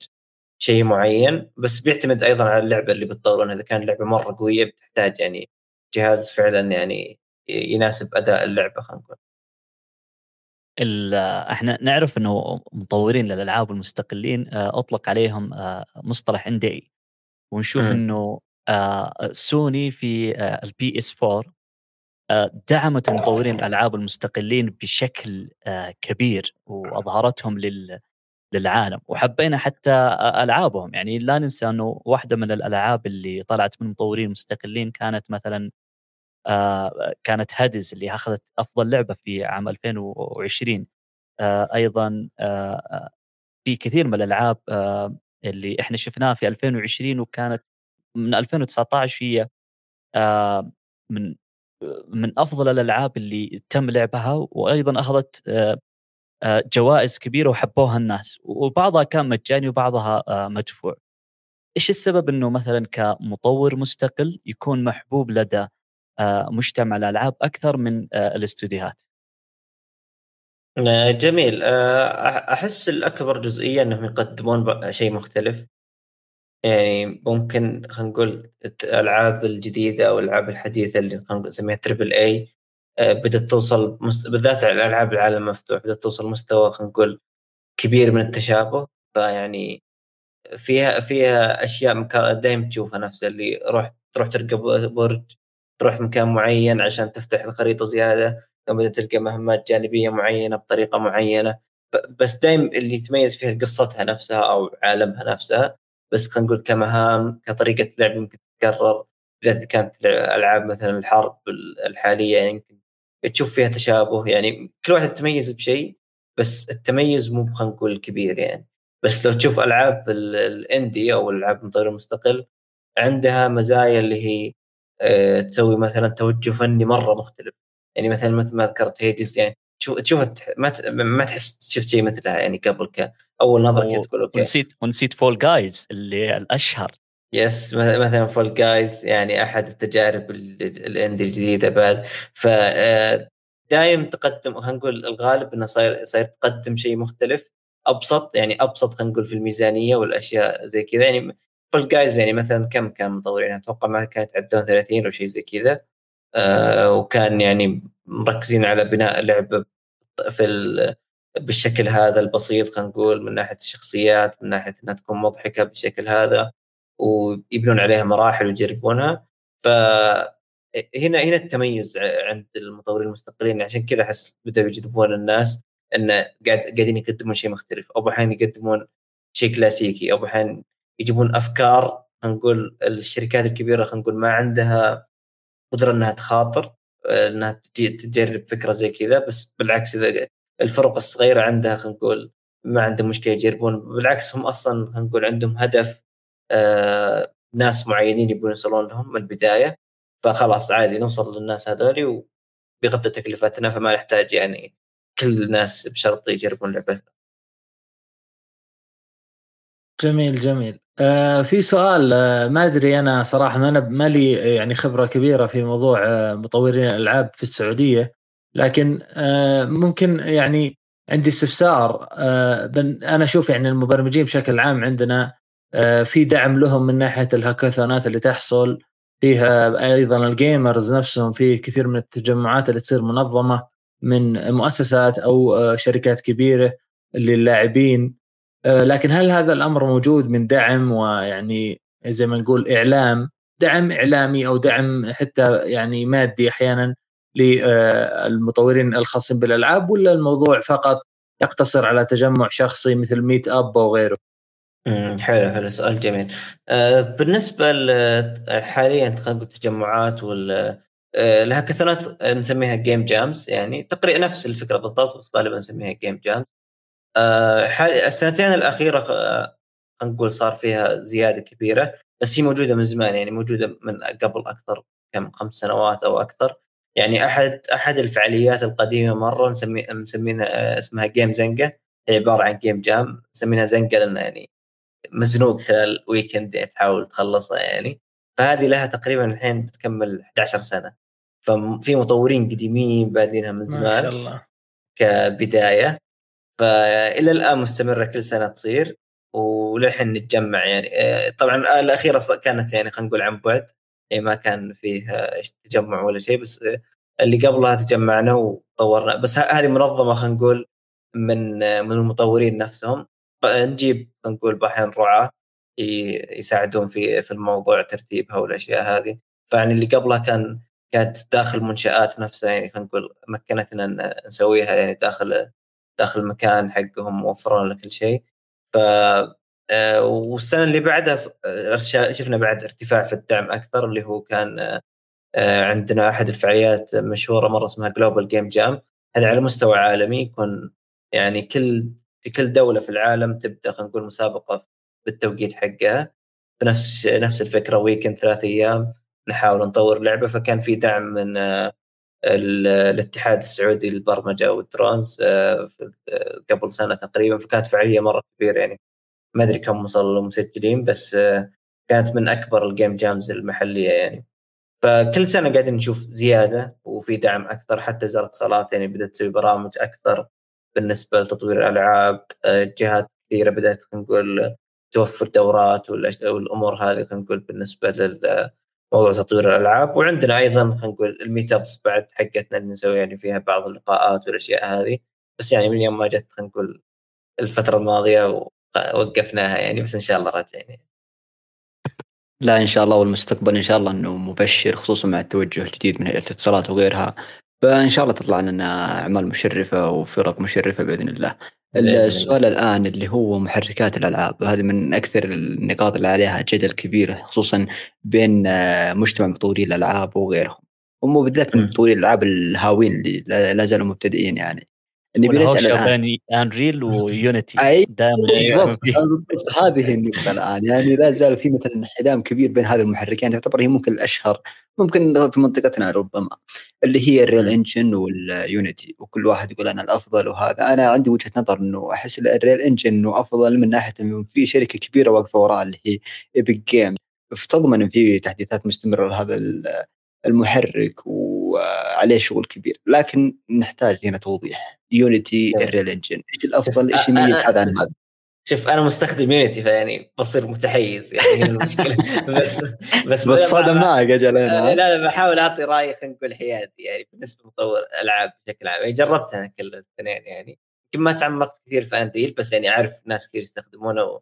Speaker 3: شيء معين بس بيعتمد أيضا على اللعبة اللي بتطورونها. إذا كان لعبه مرة قوية بتحتاج يعني جهاز فعلا يعني يناسب أداء اللعبة خلينا نقول.
Speaker 2: إحنا نعرف انه مطورين للألعاب المستقلين آه، أطلق عليهم آه، مصطلح indie ونشوف م. إنه سوني في ال PS 4 دعمت المطورين الألعاب المستقلين بشكل آه، كبير وأظهرتهم لل للعالم. وحبينا حتى آه، ألعابهم. يعني لا ننسى إنه واحدة من الألعاب اللي طلعت من مطورين مستقلين كانت مثلا آه، كانت هادز اللي أخذت أفضل لعبة في عام 2020 أيضا في كثير من الألعاب اللي إحنا شفناها في 2020 وكانت من 2019 هي من من أفضل الألعاب اللي تم لعبها وأيضا أخذت آه، آه، جوائز كبيرة وحبوها الناس وبعضها كان مجاني وبعضها آه، مدفوع. إيش السبب إنه مثلا كمطور مستقل يكون محبوب لدى مجتمع الألعاب أكثر من الاستوديوهات؟
Speaker 3: جميل. أحس الأكبر جزئية إنهم يقدمون شيء مختلف. يعني ممكن خلينا نقول الألعاب الجديدة أو الألعاب الحديثة اللي نسميها تربل اي آه، بدأت توصل مست... بالذات الألعاب العالم المفتوح بدأت توصل مستوى خلينا نقول كبير من التشابه. فيعني فيها فيها أشياء دائما تشوفها نفسها اللي روح تروح ترقى برج تروح مكان معين عشان تفتح الخريطة زيادة ثم تلقى مهمات جانبية معينة بطريقة معينة. بس دائما اللي يتميز فيها قصتها نفسها أو عالمها نفسها بس خلينا نقول كمهام كطريقة لعب يمكن تتكرر بالذات كانت العاب مثلا الحرب الحالية يعني تشوف فيها تشابه يعني كل واحد تتميز بشيء بس التميز مو خلينا نقول كبير يعني. بس لو تشوف ألعاب ال indie أو الالعاب المطور المستقل عندها مزايا اللي هي تسوي مثلا توجه فني مرة مختلف. يعني مثلا مثل ما ذكرت Hades يعني تشوف تشوف ما ما تحس شفت شيء مثلها يعني قبل ك أول نظرة كذا تقول okay.
Speaker 2: ونسيت ونسيت Fall Guys اللي الأشهر.
Speaker 3: yes مثلا Fall Guys يعني أحد التجارب ال indie الجديدة بعد. ف آه، دايم تقدم خلينا نقول الغالب إنه صاير صاير تقدم شيء مختلف. أبسط يعني أبسط خلينا نقول في الميزانية والأشياء زي كذا. يعني Fall Guys يعني مثلا كم كان مطورين؟ أتوقع ما كانت يعدون 30 أو شيء زي كذا. آه وكان يعني مركزين على بناء لعبه في بالشكل هذا البسيط خلينا نقول من ناحية الشخصيات من ناحية إنها تكون مضحكة بالشكل هذا ويبنون عليها مراحل ويجربونها. ف هنا هنا التميز عند المطورين المستقلين. عشان كذا أحس بدأوا يجذبون الناس انه قاعد قاعدين يقدمون شيء مختلف. أو أحيانا يقدمون شيء كلاسيكي أو أحيانا يجيبون أفكار خلينا نقول الشركات الكبيرة خلينا نقول ما عندها قدرة إنها تخاطر إنها تجرب فكرة زي كذا بس بالعكس إذا الفرق الصغيرة عندها خلينا نقول ما عندهم مشكلة يجربون بالعكس هم أصلا خلينا نقول عندهم هدف آه ناس معينين يبون يوصلون لهم من البداية فخلاص عادي نوصل للناس هذول وبيغطي تكلفتنا فما نحتاج يعني كل الناس بشرط يجربون لعبتنا.
Speaker 4: جميل جميل. آه في سؤال آه ما أدري أنا صراحة ما أنا ما لي يعني خبرة كبيرة في موضوع آه مطورين الألعاب في السعودية لكن ممكن يعني عندي استفسار أنا أشوف يعني المبرمجين بشكل عام عندنا في دعم لهم من ناحية الهاكاثونات اللي تحصل فيها أيضا الجيمرز نفسهم في كثير من التجمعات اللي تصير منظمة من مؤسسات أو شركات كبيرة للاعبين. لكن هل هذا الأمر موجود من دعم ويعني زي ما نقول إعلام؟ دعم إعلامي أو دعم حتى يعني مادي أحيانا للمطورين الخاصين بالألعاب ولا الموضوع فقط يقتصر على تجمع شخصي مثل meetup أو غيره؟
Speaker 3: حلو حلو سؤال جميل. آه، بالنسبة حاليا التجمعات وال آه، ال hackathonات نسميها game jams يعني تقريبا نفس الفكرة بالضبط بس غالبا نسميها game jams آه، السنتين الأخيرة آه، نقول صار فيها زيادة كبيرة بس هي موجودة من زمان يعني موجودة من قبل أكثر كم خمس سنوات أو أكثر. يعني أحد أحد الفعاليات القديمة مرة نسمي مسمينها آه، اسمها Game زنقة هي عبارة عن game jam مسمينها زنقه لأن يعني مزنوق خلال weekend يعني تحاول تخلصها يعني. فهذه لها تقريبا الحين تكمل 11 سنة. ففي مطورين قديمين بادينها من زمان ما شاء الله. كبداية. فإلى الآن مستمرة كل سنة تصير وللحين نتجمع يعني. آه، طبعا الأخيرة كانت يعني خلينا نقول عن بعد. يعني ما كان فيه تجمع ولا شيء بس اللي قبلها تجمعنا وطورنا. بس هذه منظمة خلينا نقول من آه، من المطورين نفسهم. نجيب نقول أحيانا رعاه يساعدون في في الموضوع ترتيبها والأشياء هذه. فيعني اللي قبلها كان كانت داخل منشآت نفسها يعني خلينا نقول مكنتنا نسويها يعني داخل داخل المكان حقهم موفرون لك كل شيء. ف آه، والسنة اللي بعدها آه، شفنا بعد ارتفاع في الدعم أكثر اللي هو كان آه، عندنا أحد الفعاليات مشهورة مرة اسمها Global Game Jam هذا على مستوى عالمي يكون يعني كل في كل دولة في العالم تبدأ خلينا نقول مسابقة بالتوقيت حقها. نفس نفس الفكرة weekend ثلاث أيام نحاول نطور لعبة. فكان في دعم من الاتحاد السعودي للبرمجة وال drones آه، قبل سنة تقريبا فكانت فعالية مرة كبيرة يعني. ما أدري كم وصلوا مسجلين بس آه، كانت من أكبر ال game jams المحلية يعني. فكل سنة قاعدين نشوف زيادة وفي دعم أكثر حتى وزارة الاتصالات يعني بدأت تسوي برامج أكثر بالنسبة لتطوير الألعاب آه، جهات كثيرة بدأت نقول توفر دورات والأمور هذه خلينا نقول بالنسبة لل موضوع تطوير الألعاب وعندنا أيضا خلينا نقول الميت أبس بعد حقتنا اللي نسوي يعني فيها بعض اللقاءات والأشياء هذه بس يعني من يوم ما جت خلينا نقول الفترة الماضية وقفناها يعني بس إن شاء الله راجعين يعني.
Speaker 5: لا إن شاء الله والمستقبل إن شاء الله إنه مبشر خصوصا مع التوجه الجديد من هيئة الاتصالات وغيرها فإن شاء الله تطلع لنا أعمال مشرفة وفرق مشرفة بإذن الله. السؤال الآن اللي هو محركات الألعاب هذه من أكثر النقاط اللي عليها جدل كبير خصوصا بين مجتمع مطوري الألعاب وغيرهم هم بالذات مطوري الألعاب الهاوين اللي لا زالوا مبتدئين يعني.
Speaker 2: اللي بنسال الآن. Unreal و
Speaker 5: Unity بالضبط. هذه النقطة الآن. يعني لا زال في مثلا احتدام كبير بين هذه المحركين. تعتبر هي ممكن الأشهر ممكن في منطقتنا ربما اللي هي ال Unreal Engine وال Unity وكل واحد يقول أنا الأفضل وهذا. أنا عندي وجهة نظر إنه أحس ال Unreal Engine إنه أفضل من ناحية إنه في شركة كبيرة واقفة وراء اللي هي ايبك game فتضمن في تحديثات مستمرة لهذا المحرك وعليه شغل كبير لكن نحتاج هنا توضيح. يونيتي الريل engine إيش الأفضل؟ إيش يميز هذا عن هذا.
Speaker 3: شوف أنا مستخدم يونيتي فيعني بصير متحيز يعني المشكلة. بس
Speaker 5: بس بتصادم معك أجل
Speaker 3: لا لا بحاول أعطي رأي خلينا نقول حيادي يعني بالنسبة لمطور ألعاب بشكل عام. يعني جربتها كل الاثنين يعني يمكن ما تعمقت كثير في انريل بس يعني أعرف ناس كثير يستخدمونه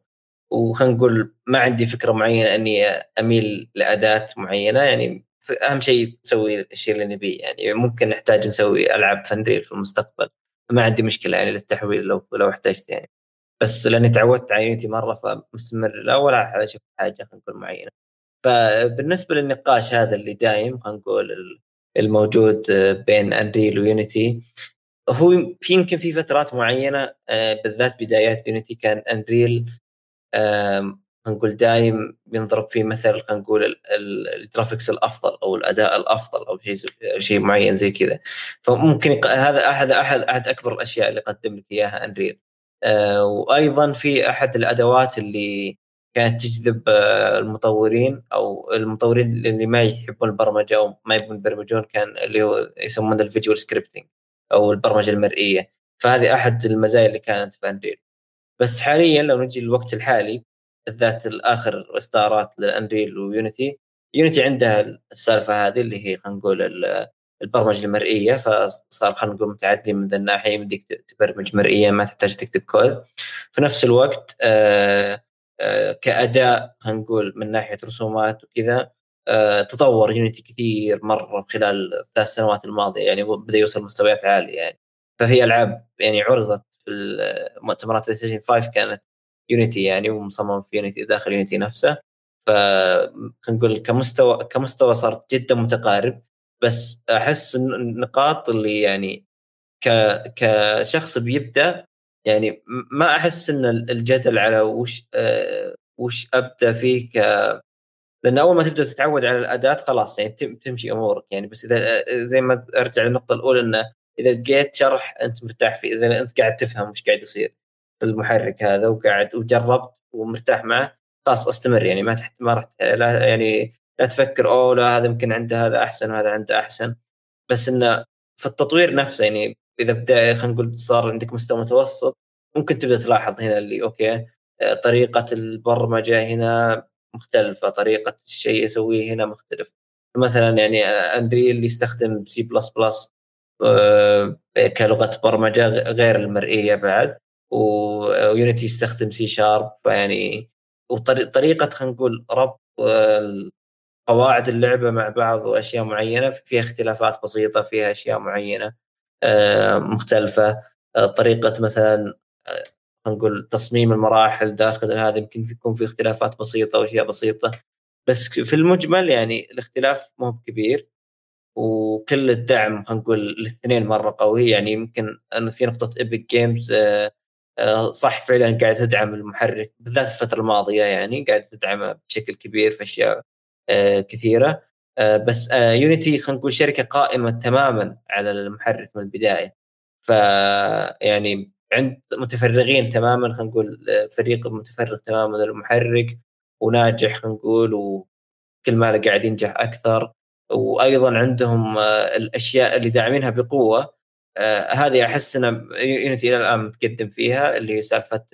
Speaker 3: وخلينا نقول ما عندي فكرة معينة إني أميل لأداة معينة يعني أهم شيء تسوي الشيء اللي نبيه يعني ممكن نحتاج نسوي ألعاب فانريل في المستقبل. ما عندي مشكلة يعني للتحويل لو لو احتجت يعني. بس لأني تعودت على يونيتي مرة فمستمر. لا ولا أشوف حاجة خلينا نقول معينة. فبالنسبة للنقاش هذا اللي دايم خلينا نقول الموجود بين انريل ويونيتي هو في يمكن في فترات معينة آه، بالذات بدايات يونيتي كان انريل نقول دايم بينضرب فيه مثل خلينا نقول ال graphics الأفضل أو الأداء الأفضل أو شيء شيء معين زي كذا. فممكن هذا أحد أحد أحد أكبر الأشياء اللي قدم لك إياها انريل آه وأيضا في أحد الأدوات اللي كانت تجذب آه المطورين أو المطورين اللي ما يحبون البرمجة أو ما يبون يبرمجون كان اللي هو يسمونه ال visual scripting أو البرمجة المرئية. فهذه أحد المزايا اللي كانت في انريل بس حاليا لو نجي للوقت الحالي بالذات الآخر إصدارات للانريل ويونيتي. يونيتي عندها السالفة هذه اللي هي خلينا نقول البرمجة المرئية فصار خلينا نقول متعدلين من ذا الناحية يمديك تبرمج مرئيا ما تحتاج تكتب كود. في نفس الوقت آآ آآ كأداء خلينا نقول من ناحية رسومات وكذا تطور يونيتي كثير مرة خلال الثلاث سنوات الماضية يعني بدأ يوصل مستويات عالية يعني. فهي ألعاب يعني عرضت في المؤتمرات بلاي ستيشن 5 كانت يونيتي يعني ومصمم في يونيتي داخل يونيتي نفسه. ف خلينا نقول كمستوى كمستوى صار جدا متقارب. بس أحس النقاط اللي يعني ك كشخص بيبدأ يعني ما أحس إن الجدل على وش أه وش أبدأ فيه ك لأن أول ما تبدأ تتعود على الأداة خلاص يعني تمشي أمورك. يعني بس إذا زي ما أرجع للنقطة الأولى انه إذا لقيت شرح أنت مرتاح فيه إذا أنت قاعد تفهم وش قاعد يصير. في المحرك هذا وقاعد وجربت ومرتاح معه. خلاص أستمر يعني ما تحت ما راح لا يعني لا تفكر أوه لا هذا يمكن عنده هذا أحسن وهذا عنده أحسن. بس إنه في التطوير نفسه يعني إذا بدأ خلينا نقول صار عندك مستوى متوسط ممكن تبدأ تلاحظ هنا اللي okay طريقة البرمجة هنا مختلفة طريقة الشيء يسويه هنا مختلف. مثلا يعني انريل يستخدم C plus plus كلغة برمجة غير المرئية بعد. ويونيتي يستخدم C sharp فيعني وطريقه خلينا نقول ربط قواعد اللعبة مع بعض وأشياء معينة فيها اختلافات بسيطة فيها أشياء معينة مختلفة طريقة مثلا خلينا نقول تصميم المراحل داخل هذا يمكن يكون في اختلافات بسيطة وأشياء بسيطة بس في المجمل يعني الاختلاف مو كبير وكل الدعم خلينا نقول الاثنين مرة قوي يعني يمكن أن في نقطة ايبك جيمز صح فعلا قاعد تدعم المحرك بالذات الفترة الماضية يعني قاعد تدعمه بشكل كبير في أشياء كثيرة. بس يونيتي خلينا نقول شركة قائمة تماما على المحرك من البداية. ف يعني عند متفرغين تماما خلينا نقول فريق متفرغ تماما للمحرك وناجح خلينا نقول وكل ما قاعد ينجح أكثر. وأيضا عندهم الأشياء اللي داعمينها بقوة هذه أحس إن يونيتي إلى الآن متقدم فيها اللي هي سالفة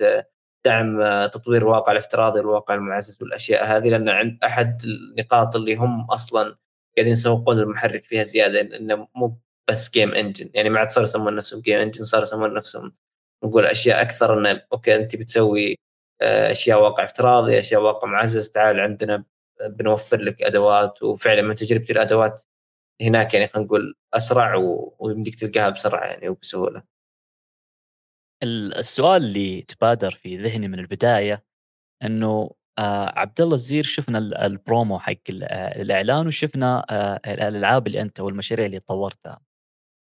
Speaker 3: دعم تطوير الواقع الافتراضي والواقع المعزز والأشياء هذه لأن عند أحد النقاط اللي هم أصلا قاعدين يسوقون المحرك فيها زيادة إنه مو بس game engine يعني ما عاد صاروا يسمون نفسهم game engine صاروا يسمون نفسهم نقول أشياء أكثر انه okay أنت بتسوي أشياء واقع افتراضي أشياء واقع معزز تعال عندنا بنوفر لك أدوات وفعلا من تجربتي الأدوات هناك يعني خلينا نقول أسرع ويمديك تلقاها بسرعة يعني وبسهولة.
Speaker 2: السؤال اللي تبادر في ذهني من البداية إنه آه عبد الله الزير شفنا البرومو حق الإعلان وشفنا آه الألعاب اللي أنت والمشاريع اللي طورتها.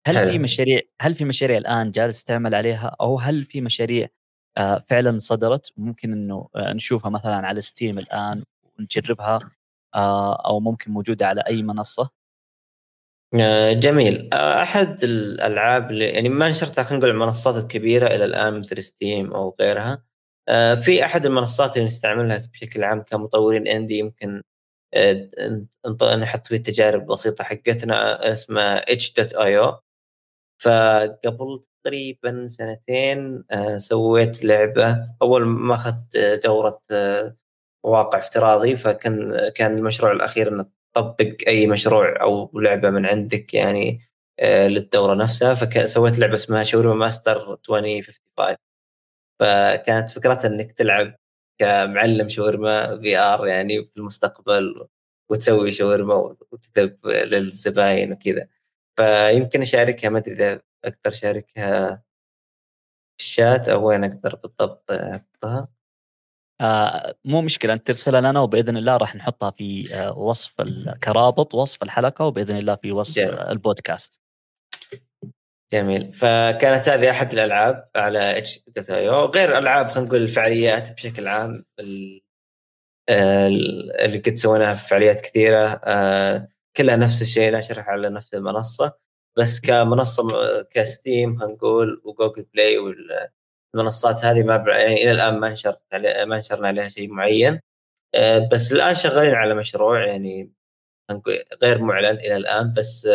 Speaker 2: هل حلو. في مشاريع هل في مشاريع الآن جالس تعمل عليها أو هل في مشاريع آه فعلا صدرت وممكن إنه آه نشوفها مثلا على ستيم الآن ونجربها آه أو ممكن موجودة على أي منصة؟
Speaker 3: جميل. أحد الألعاب اللي يعني ما نشرتها خلينا نقول المنصات الكبيرة إلى الآن مثل ستيم أو غيرها. في أحد المنصات اللي نستعملها بشكل عام كمطورين indie يمكن نحط فيه تجارب بسيطة حقتنا اسمها itch.io فقبل تقريبا سنتين سويت لعبة. أول ما أخذت دورة واقع افتراضي فكان كان المشروع الأخير إنه تطبق أي مشروع أو لعبة من عندك يعني للدورة نفسها فسويت لعبة اسمها شاورما ماستر 2055 فكانت فكرتها إنك تلعب كمعلم شاورما في ار يعني في المستقبل وتسوي شاورما وتكتب للزباين وكذا. فيمكن أشاركها ما أدري إذا أقدر أشاركها في الشات أو وين أقدر بالضبط أحطها.
Speaker 2: آه مو مشكلة أنت ترسلها لنا وبإذن الله راح نحطها في آه وصف كرابط وصف الحلقة وبإذن الله في وصف جميل. البودكاست.
Speaker 3: جميل. فكانت هذه أحد الألعاب على itch غير ألعاب خلينا نقول الفعاليات بشكل عام اللي قد سويناها في فعاليات كثيرة كلها نفس الشيء نشرح على نفس المنصة. بس كمنصة كستيم هنقول وجوجل بلاي والمنصات هذه ما يعني إلى الآن ما نشرت ما نشرنا عليها شيء معين. بس الآن شغالين على مشروع يعني غير معلن إلى الآن بس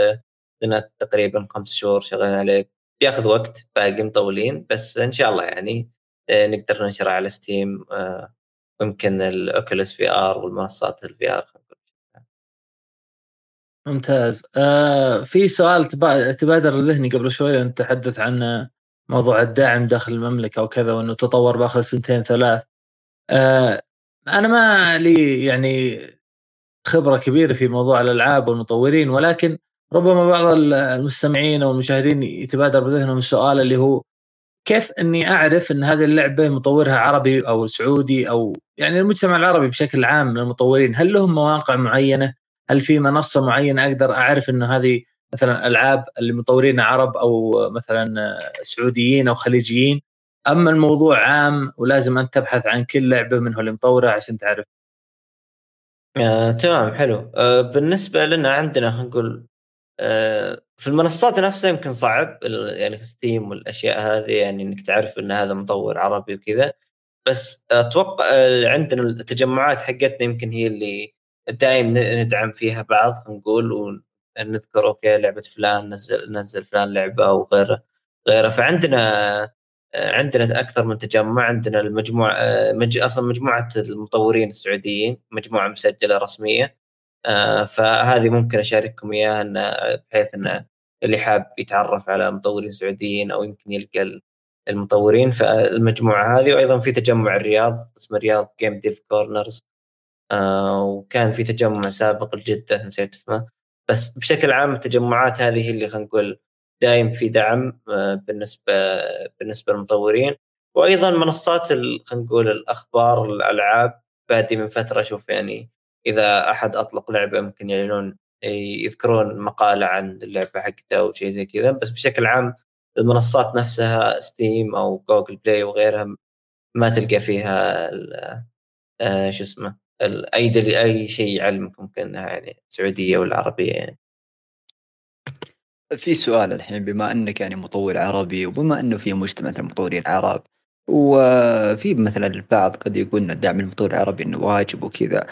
Speaker 3: لنا تقريبا خمس شهور شغالين عليه. بياخذ وقت باقي مطولين بس إن شاء الله يعني نقدر ننشره على ستيم ممكن الاوكوليس VR والمنصات ال VR
Speaker 4: ممتاز. آه في سؤال تبادر لذهني قبل شوي وانت تحدث عن موضوع الدعم داخل المملكة وكذا وإنه تطور بآخر سنتين ثلاث آه أنا ما لي يعني خبرة كبيرة في موضوع الألعاب والمطورين ولكن ربما بعض المستمعين أو المشاهدين يتبادر بذهنهم السؤال اللي هو كيف إني أعرف إن هذه اللعبة مطورها عربي أو سعودي أو يعني المجتمع العربي بشكل عام من المطورين هل لهم مواقع معينة؟ هل في منصة معينة أقدر أعرف إنه هذه مثلا ألعاب اللي مطورينها عرب أو مثلا سعوديين أو خليجيين. أما الموضوع عام ولازم أنت تبحث عن كل لعبة منهم اللي مطورة عشان تعرف.
Speaker 3: آه، تمام حلو. آه، بالنسبة لنا عندنا خلينا نقول آه، في المنصات نفسها يمكن صعب يعني ستيم والأشياء هذه يعني إنك تعرف إن هذا مطور عربي وكذا. بس أتوقع عندنا التجمعات حقتنا يمكن هي اللي دائم ندعم فيها بعض نقول ونذكر okay لعبة فلان نزل نزل فلان لعبة وغيره غيره فعندنا عندنا أكثر من تجمع. عندنا المجموعه مج... أصلا مجموعة المطورين السعوديين مجموعة مسجلة رسمية. آه، فهذه ممكن أشارككم إياها بحيث إن اللي حاب يتعرف على مطورين سعوديين أو يمكن يلقى المطورين فالمجموعة هذه. وأيضا في تجمع الرياض اسمه Riyadh Game Dev Corners وكان في تجمع سابق لجدة نسيت اسمه. بس بشكل عام التجمعات هذه اللي خلينا نقول دايم في دعم آه، بالنسبة بالنسبة للمطورين. وأيضا منصات خلينا نقول الأخبار الألعاب. بادي من فترة أشوف يعني إذا أحد أطلق لعبة ممكن يعلنون يذكرون مقالة عن اللعبة حقته أو شيء زي كذا. بس بشكل عام المنصات نفسها Steam أو Google Play وغيرها ما تلقى فيها آه، شو اسمه أي أي شيء يعلمك ممكن يعني سعودية ولا عربية يعني.
Speaker 5: في سؤال الحين بما أنك يعني مطور عربي وبما أنه في مجتمع المطورين العرب وفي مثلا البعض قد يقول ان دعم المطور العربي إنه واجب وكذا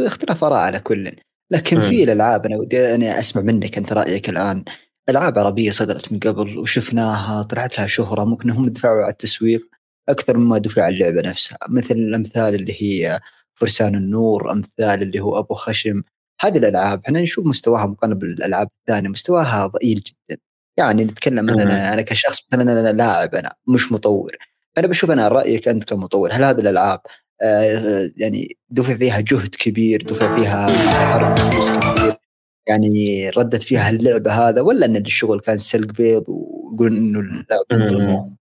Speaker 5: اختلاف آراء على كل. لكن في الألعاب أنا ودي اني أسمع منك أنت رأيك الآن ألعاب عربية صدرت من قبل وشفناها طلعت لها شهرة ممكن هم دفعوا على التسويق أكثر مما دفع على اللعبة نفسها مثل الأمثال اللي هي فرسان النور أمثال اللي هو أبو خشم. هذه الألعاب إحنا نشوف مستواها مقارنة بالألعاب الثانية مستواها ضئيل جدا. يعني نتكلم أنا أنا كشخص مثلا أنا لاعب أنا مش مطور. أنا بشوف أنا رأيك أنت كمطور هل هذه الألعاب آه يعني دفع فيها جهد كبير دفع فيها حرب فلوس كبير؟ يعني ردت فيها اللعبة هذا ولا إن الشغل كان سلق بيض ويقول إنه اللعبه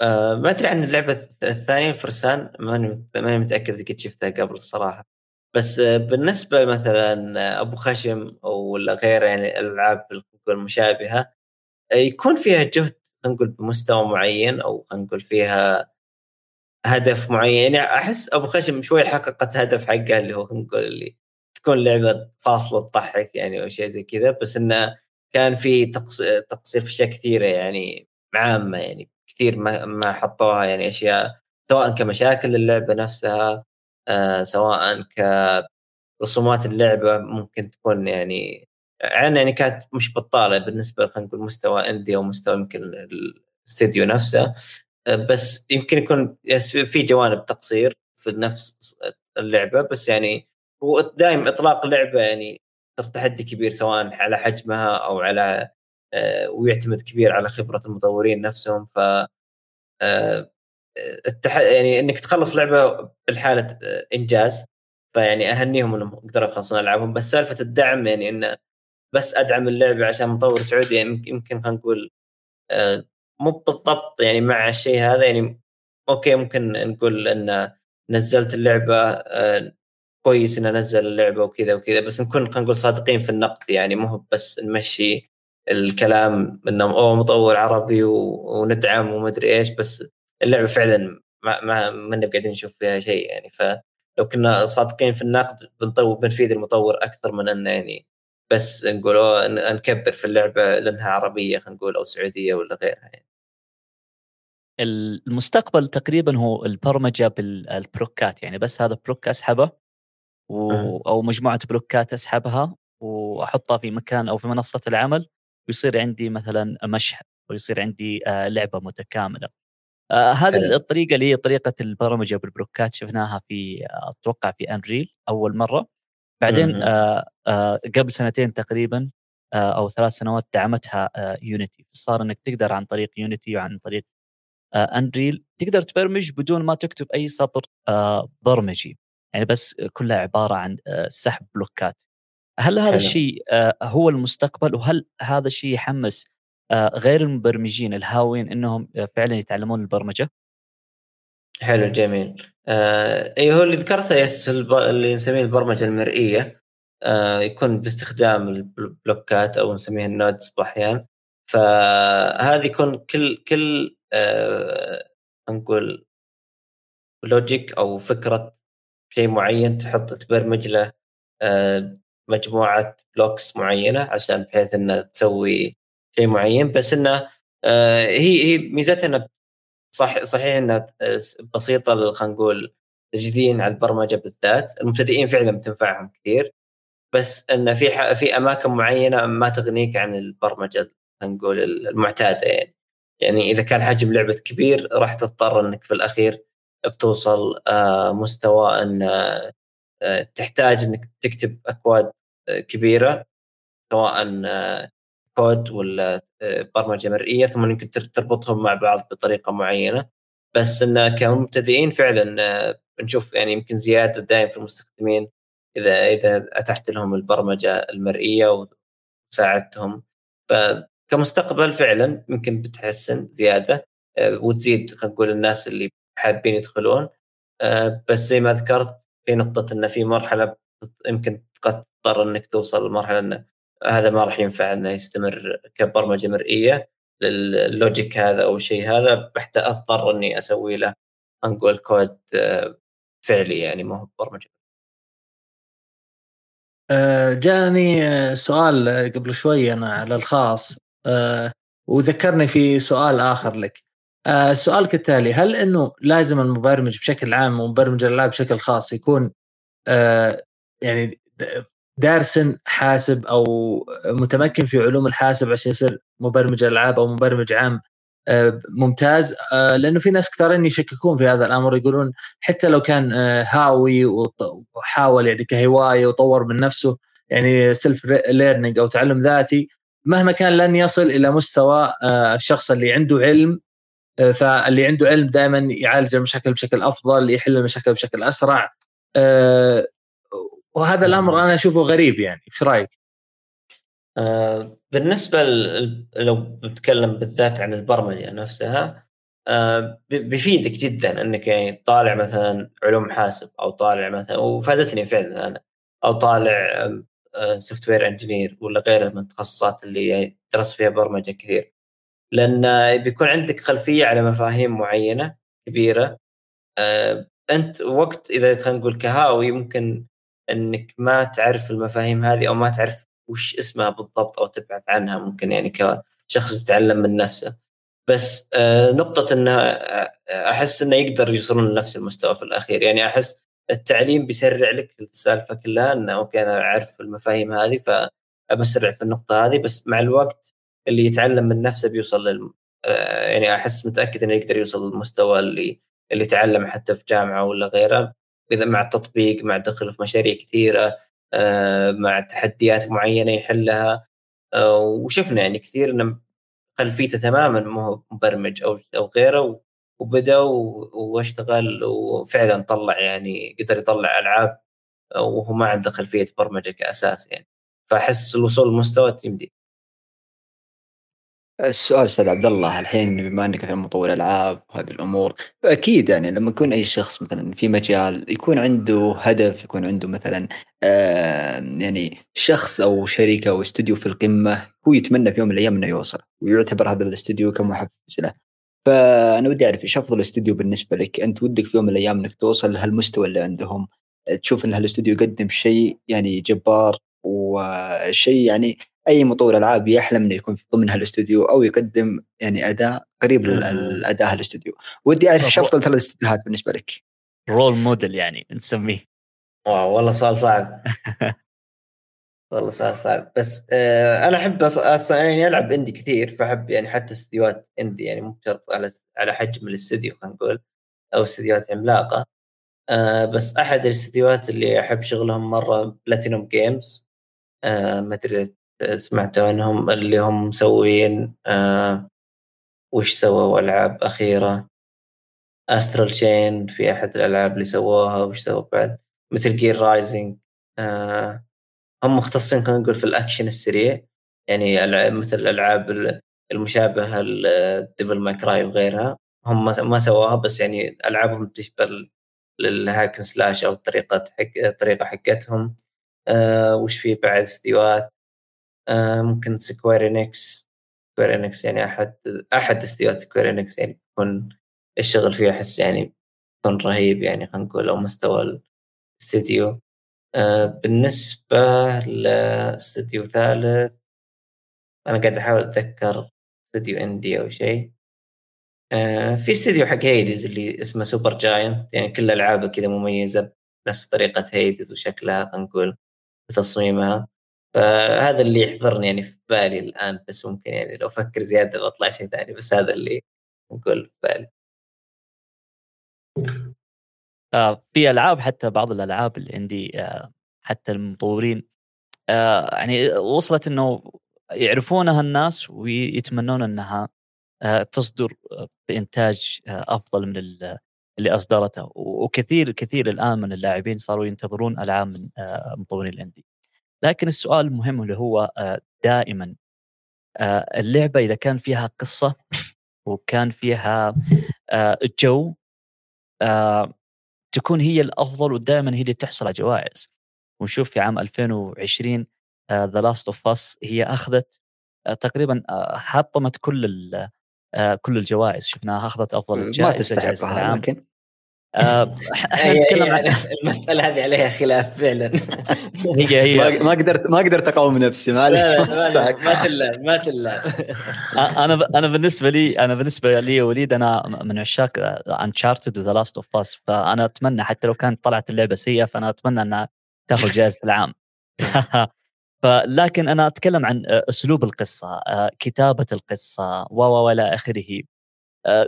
Speaker 3: آه ما أدري عن اللعبة الثانية فرسان. ماني ماني متأكد اذا كنت شفتها قبل الصراحه بس آه بالنسبة مثلا أبو خشم ولا غيره يعني الالعاب المشابهة آه يكون فيها جهد خلينا نقول بمستوى معين أو خلينا نقول فيها هدف معين. يعني أحس أبو خشم شوي حققت هدف حقها اللي هو خلينا نقول اللي تكون لعبة فاصلة تضحك يعني أو شيء زي كذا. بس إنه كان في تقصير في أشياء كثيرة يعني عامة يعني كثير ما ما حطوها يعني أشياء سواء كمشاكل للعبه نفسها آه سواء كرسومات اللعبة ممكن تكون يعني عن يعني كانت مش بطالة بالنسبة خلينا نقول مستوى اندي أو مستوى يمكن الاستديو نفسه. آه، بس يمكن يكون في جوانب تقصير في نفس اللعبة بس يعني هو دائما إطلاق لعبة يعني تحدي كبير سواء على حجمها أو على ويعتمد كبير على خبرة المطورين نفسهم. ف آه،. يعني إنك تخلص لعبة بالحالة إنجاز فيعني أهنيهم إنهم قدروا يخلصون ألعابهم. بس سالفة الدعم يعني انه بس أدعم اللعبة عشان مطور سعودي يعني يمكن خلينا نقول آه، مو بالضبط يعني مع الشيء هذا. يعني أوكي ممكن نقول إن نزلت اللعبة آه، كويس إن انزل اللعبة وكذا وكذا بس نكون خلينا نقول صادقين في النقد. يعني مو بس نمشي الكلام انه أوه مطور عربي وندعم ومدري إيش بس اللعبة فعلا ما ما ما قاعدين نشوف فيها شيء يعني. فلو كنا صادقين في النقد بنطور بنفيد المطور أكثر من إنه يعني بس نقول نكبر في اللعبة لأنها عربية خلينا نقول أو سعودية ولا غيرها يعني.
Speaker 2: المستقبل تقريبا هو البرمجة بالبلوكات يعني. بس هذا بلوك أسحبه و... أو مجموعة بلوكات أسحبها وأحطها في مكان أو في منصة العمل ويصير عندي مثلا مشهد ويصير عندي آه، لعبة متكاملة. آه هذه الطريقة اللي هي طريقة البرمجة بالبلوكات شفناها في أتوقع في Unreal أول مرة. بعدين آه قبل سنتين تقريبا أو ثلاث سنوات دعمتها Unity صار إنك تقدر عن طريق Unity وعن طريق Unreal تقدر تبرمج بدون ما تكتب أي سطر برمجي. يعني بس كلها عبارة عن سحب بلوكات. هل هذا الشيء آه هو المستقبل؟ وهل هذا الشيء يحمس آه غير المبرمجين الهاويين إنهم فعلا يتعلمون البرمجة؟
Speaker 3: حلو جميل. آه اي هو اللي ذكرته yes اللي نسميه البرمجة المرئية. آه يكون باستخدام البلوكات أو نسميها ال nodes باحيان فهذه يكون كل كل آه نقول logic أو فكرة شيء معين تحط تبرمج له آه مجموعة blocks معينة عشان بحيث إنها تسوي شيء معين بس إنه آه هي هي ميزتها انها صح صحيح إنها بسيطة خلينا نقول تجديد على البرمجة بالذات. المبتدئين فعلا بتنفعهم كثير بس إنه في في أماكن معينة ما تغنيك عن البرمجة خلينا نقول المعتادة يعني. يعني إذا كان حجم لعبة كبير راح تضطر إنك في الأخير بتوصل آه، مستوى ان آه، تحتاج إنك تكتب أكواد آه، كبيرة سواء كود ولا آه، برمجة مرئية ثم يمكن تربطهم مع بعض بطريقة معينة. بس إن كمبتدئين فعلا آه، نشوف يعني يمكن زيادة دائم في المستخدمين إذا إذا أتحت لهم البرمجة المرئية وساعدتهم. فكمستقبل فعلا يمكن بتحسن زيادة آه، وتزيد خلينا نقول الناس اللي حابين يدخلون. بس زي ما ذكرت في نقطة إنه في مرحلة يمكن قد تضطر إنك توصل لمرحلة إنه هذا ما راح ينفع إنه يستمر كبرمجة مرئية لل logic هذا أو الشيء هذا بحتى أضطر إني أسوي له نقول كود آه، فعلي يعني ما هو برمجة.
Speaker 4: آه، جاني آه، سؤال قبل شوي أنا على الخاص وذكرني في سؤال آخر لك. السؤال كالتالي هل إنه لازم المبرمج بشكل عام ومبرمج الألعاب بشكل خاص يكون يعني دارس حاسب أو متمكن في علوم الحاسب عشان يصير مبرمج ألعاب أو مبرمج عام آه، ممتاز؟ آه، لأنه في ناس كثيرين يشككون في هذا الأمر يقولون حتى لو كان آه، هاوي وحاول يعني كهواية وطور من نفسه يعني self learning أو تعلم ذاتي مهما كان لن يصل إلى مستوى الشخص اللي عنده علم فاللي عنده علم دائما يعالج المشاكل بشكل أفضل يحل المشاكل بشكل أسرع. وهذا الأمر أنا أشوفه غريب يعني. إيش رأيك؟
Speaker 3: آه بالنسبة لو بتكلم بالذات عن البرمجة نفسها آه بيفيدك جدا إنك يعني طالع مثلا علوم حاسب أو طالع مثلا وفادتني فعلا أنا أو طالع software engineer ولا غيره من التخصصات اللي يعني درست فيها برمجة كثير. لأن بيكون عندك خلفية على مفاهيم معينة كبيرة. آه أنت وقت إذا خلينا نقول كهاوي ممكن إنك ما تعرف المفاهيم هذه أو ما تعرف وش اسمها بالضبط أو تبحث عنها ممكن يعني كشخص يتعلم من نفسه. بس آه، نقطة إنه آه، أحس إنه يقدر يوصلون لنفس المستوى في الأخير. يعني أحس التعليم بيسرع لك السالفة كلها إنه أوكي أنا أعرف المفاهيم هذه فبسرع في النقطة هذه بس مع الوقت اللي يتعلم من نفسه بيوصل لل آه، يعني أحس متأكد إنه يقدر يوصل للمستوى اللي اللي تعلم حتى في جامعة ولا غيره. إذا مع التطبيق مع الدخل في مشاريع كثيرة آه، مع تحديات معينة يحلها. آه، وشفنا يعني كثير إنه خلفيته تماما ما هو مبرمج أو أو غيره وبدأ واشتغل وفعلا طلع يعني قدر يطلع ألعاب وهو ما عنده خلفية برمجة كأساس يعني. فأحس الوصول لمستوى يمدي
Speaker 5: السؤال أستاذ عبد الله الحين بما إنك مثلا مطور ألعاب وهذه الأمور فأكيد يعني لما يكون أي شخص مثلا في مجال يكون عنده هدف يكون عنده مثلا يعني شخص أو شركة أو استوديو في القمة هو يتمنى في يوم من الأيام إنه يوصل ويعتبر هذا الاستوديو كمحفز له فأنا ودي أعرف إيش أفضل استوديو بالنسبة لك؟ أنت ودك في يوم من الأيام إنك توصل لهالمستوى اللي عندهم تشوف إن هالأستوديو يقدم شيء يعني جبار وشيء يعني أي مطور ألعاب يحلم إنه يكون ضمن هالاستوديو أو يقدم يعني اداء قريب للاداء هالاستوديو. ودي أعرف إيش أفضل ثلاث استديوهات بالنسبة لك.
Speaker 2: role model يعني نسميه.
Speaker 3: wow والله سؤال صعب. والله سؤال صعب. بس آه أنا أحب أصلا يعني ألعب indie كثير فأحب يعني حتى استديوهات indie يعني مو شرط على على حجم الاستديو خلينا نقول أو استديوهات عملاقة. آه بس أحد الاستديوهات اللي أحب شغلهم مرة Platinum Games آه ما أدري سمعتوا عنهم اللي هم مسوين آه وش سووا ألعاب أخيرة؟ Astral Chain في أحد الألعاب اللي سووها وش سووا بعد؟ مثل Gear Rising آه هم مختصين خلينا نقول في الأكشن السريع يعني مثل الألعاب المشابهة ل Devil May Cry وغيرها. هم ما سووها بس يعني ألعابهم تشبه لل hack and slash أو الطريقة حق الطريقة حقتهم. آه وش في بعد؟ استديوهات. ممكن Square Enix. Square Enix يعني أحد أحد استديوهات Square Enix يعني يكون الشغل فيه أحس يعني يكون رهيب يعني خلينا نقول أو مستوى الاستديو. آه بالنسبة لاستديو ثالث أنا قاعد أحاول أتذكر استديو indie أو شيء. آه في استديو حق Hades اللي اسمه Supergiant يعني كل ألعابه كذا مميزة بنفس طريقة Hades وشكلها خلينا نقول تصميمها فهذا اللي يحضرني يعني في بالي الآن بس ممكن يعني لو أفكر زيادة بطلع شيء ثاني بس هذا اللي نقول في بالي.
Speaker 2: آه في ألعاب حتى بعض الألعاب اللي عندي آه حتى المطورين آه يعني وصلت إنه يعرفونها الناس ويتمنون إنها آه تصدر بإنتاج آه أفضل من اللي أصدرته. وكثير كثير الآن من اللاعبين صاروا ينتظرون ألعاب من آه مطورين الاندي لكن السؤال المهم اللي هو آه دائما آه اللعبة إذا كان فيها قصة وكان فيها آه GOTY تكون هي الأفضل ودائما هي اللي تحصل على جوائز. ونشوف في عام 2020 The Last of Us هي أخذت تقريبا حطمت كل كل الجوائز. شفناها أخذت أفضل
Speaker 5: جائزة ما تستحقها لكن
Speaker 3: آه نتكلم عن المسألة هذه عليها خلاف فعلا.
Speaker 5: هي هي. ما قدرت ما قدرت أقاوم نفسي ما
Speaker 3: ما تلعب ما تلعب
Speaker 2: أنا أنا بالنسبة لي أنا بالنسبة لي وليد أنا من عشاق Uncharted و The Last of Us فأنا أتمنى حتى لو كانت طلعت اللعبة سيئة فأنا أتمنى أنها تاخذ جائزة العام. فلكن أنا أتكلم عن أسلوب القصة كتابة القصة و والى آخره.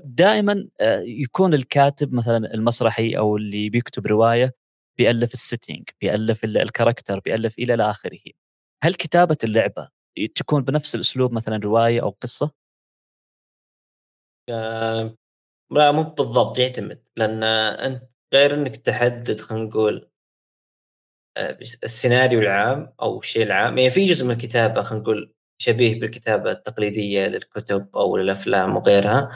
Speaker 2: دائما يكون الكاتب مثلا المسرحي أو اللي بيكتب رواية بيألف ال setting بيألف ال character بيألف إلى آخره. هل كتابة اللعبة تكون بنفس الأسلوب مثلا رواية أو قصة؟
Speaker 3: آه لا مو بالضبط يعتمد. لأن أنت غير إنك تحدد خلينا نقول السيناريو العام أو الشيء العام. يعني في جزء من الكتابة خلينا نقول شبيه بالكتابة التقليدية للكتب أو للأفلام وغيرها.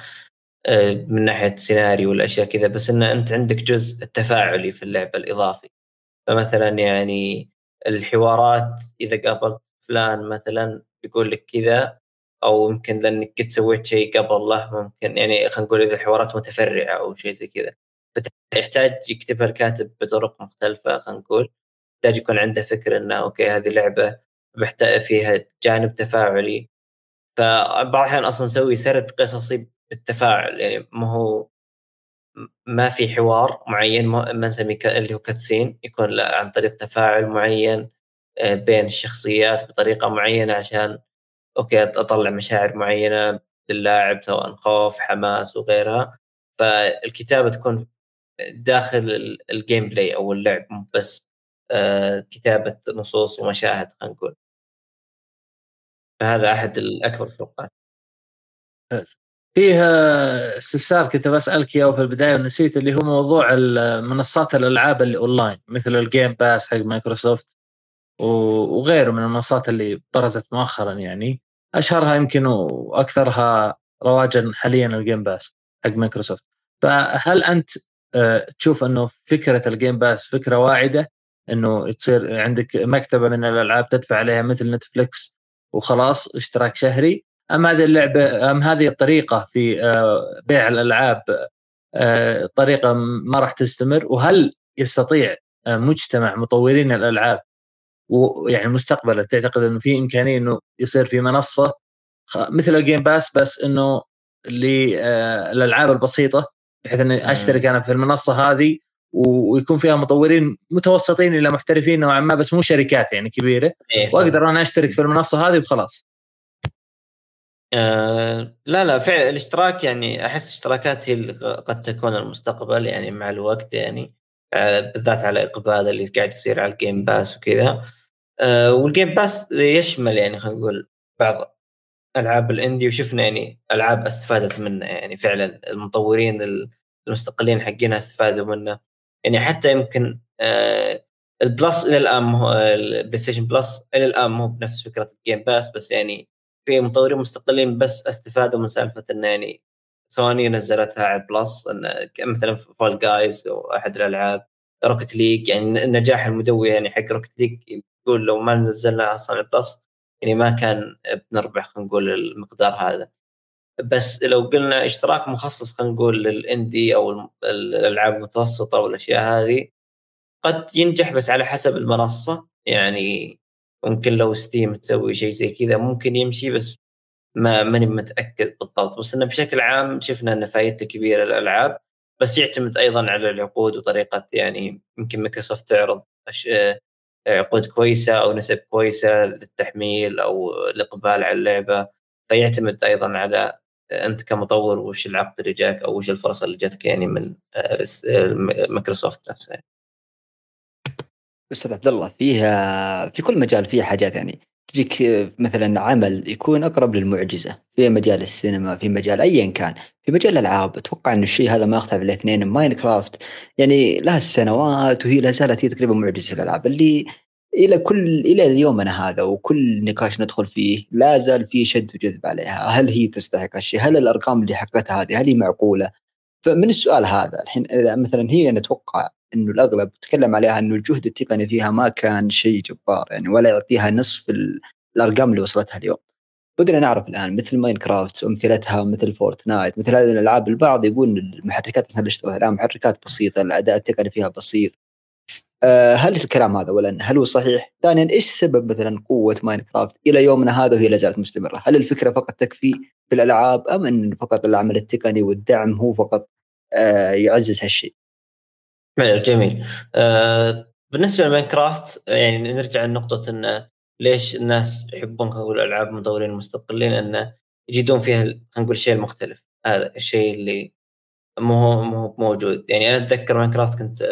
Speaker 3: من ناحية سيناريو والأشياء كذا بس إن أنت عندك جزء التفاعلي في اللعبة الإضافي. فمثلا يعني الحوارات إذا قابلت فلان مثلا يقول لك كذا أو يمكن لأنك قد سويت شيء قبل له ممكن يعني خلينا نقول إذا الحوارات متفرعة أو شيء زي كذا. فيحتاج يكتبها الكاتب بطرق مختلفة خلينا نقول. يحتاج يكون عنده فكرة إنه okay هذه لعبه محتاج فيها جانب تفاعلي. فبعض الأحيان أصلا نسوي سرد قصصي بالتفاعل يعني ما هو ما في حوار معين ما نسميه اللي هو cutscene يكون عن طريق تفاعل معين بين الشخصيات بطريقة معينة عشان okay أطلع مشاعر معينة للاعب سواء خوف حماس وغيرها. فالكتابة تكون داخل ال gameplay أو اللعب مو بس كتابة نصوص ومشاهد خلينا نقول. فهذا أحد الأكبر الفروقات.
Speaker 4: فيه استفسار كنت بسالك إياه في البداية ونسيت اللي هو موضوع منصات الألعاب اللي أونلاين مثل ال Game Pass حق مايكروسوفت وغيره من المنصات اللي برزت مؤخرا يعني. أشهرها يمكن وأكثرها رواجا حاليا ال Game Pass حق مايكروسوفت. فهل أنت تشوف إنه فكرة ال Game Pass فكرة واعدة؟ إنه تصير عندك مكتبة من الألعاب تدفع عليها مثل نتفلكس وخلاص اشتراك شهري؟ أم هذه اللعبة أم هذه الطريقة في آه، بيع الألعاب آه، طريقة ما راح تستمر؟ وهل يستطيع آه، مجتمع مطورين الألعاب؟ ويعني مستقبلا تعتقد إنه في إمكانية إنه يصير في منصة؟ مثل ال Game Pass بس إنه للالعاب البسيطة بحيث إني أشترك أنا في المنصة هذه ويكون فيها مطورين متوسطين إلى محترفين نوعا ما بس مو شركات يعني كبيرة. إيه وأقدر أنا أشترك في المنصة هذه وخلاص.
Speaker 3: آه لا لا فعلا الاشتراك يعني أحس اشتراكات هي قد تكون المستقبل يعني مع الوقت يعني آه بالذات على إقبال اللي قاعد يصير على ال Game Pass وكذا. آه وال Game Pass يشمل يعني خلينا نقول بعض ألعاب ال indie وشفنا يعني ألعاب استفادت منه يعني فعلا المطورين المستقلين حقينها استفادوا منه. يعني حتى يمكن ال Plus إلى الآن ال PlayStation Plus إلى الآن مو بنفس فكرة ال Game Pass بس يعني في مطورين مستقلين بس استفادوا من سالفة انه يعني سوني نزلتها على Plus مثلا Fall Guys أو احد الألعاب Rocket League يعني النجاح المدوي يعني حق Rocket League يقول لو ما نزلنا أصلا Plus يعني ما كان بنربح خلينا نقول المقدار هذا. بس لو قلنا اشتراك مخصص خلينا نقول لل indie أو الألعاب المتوسطة والأشياء هذه قد ينجح بس على حسب المنصة يعني ممكن لو Steam تسوي شيء زي كذا ممكن يمشي بس ما ماني متأكد بالضبط بس إنه بشكل عام شفنا إن فائدته كبيرة الالعاب بس يعتمد أيضا على العقود وطريقة يعني يمكن مايكروسوفت تعرض عقود كويسة أو نسب كويسة للتحميل أو الإقبال على اللعبة فيعتمد أيضا على أنت كمطور وش العقد اللي جاك أو وش الفرصة اللي جاتك يعني من مايكروسوفت نفسها.
Speaker 5: أستاذ عبد الله فيها في كل مجال فيها حاجات يعني. تجيك مثلا عمل يكون أقرب للمعجزة. في مجال السينما في مجال ايا كان. في مجال الألعاب أتوقع إن الشيء هذا ما يختلف الاثنين ماين كرافت يعني لها السنوات وهي لا زالت هي تقريبا معجزة الألعاب. اللي إلى كل إلى يومنا هذا وكل نقاش ندخل فيه لا زال في شد وجذب عليها. هل هي تستحق الشيء هل الأرقام اللي حققتها هذه؟ هل هي معقولة؟ فمن السؤال هذا الحين مثلا هي نتوقع إنه الأغلب تكلم عليها إنه الجهد التقني فيها ما كان شيء جبار يعني ولا يعطيها نصف الأرقام اللي وصلتها اليوم. بدنا نعرف الآن مثل Minecraft وامثلتها مثل Fortnite مثل هذه الألعاب البعض يقول المحركات اللي اشتغلت الآن محركات بسيطة الأداء التقني فيها بسيط. أه هل الكلام هذا ولا هل هو صحيح؟ ثانيا إيش سبب مثلا قوة Minecraft إلى يومنا هذا وهي لا زالت مستمرة؟ هل الفكرة فقط تكفي في الألعاب أم إن فقط العمل التقني والدعم هو فقط أه يعزز هالشيء؟
Speaker 3: جميل. آه بالنسبة ل Minecraft يعني نرجع لنقطة انه ليش الناس يحبون خلينا نقول ألعاب مطورين مستقلين انه يجدون فيها خلينا نقول الشيء المختلف هذا الشيء اللي مو مو موجود. يعني أنا أتذكر Minecraft كنت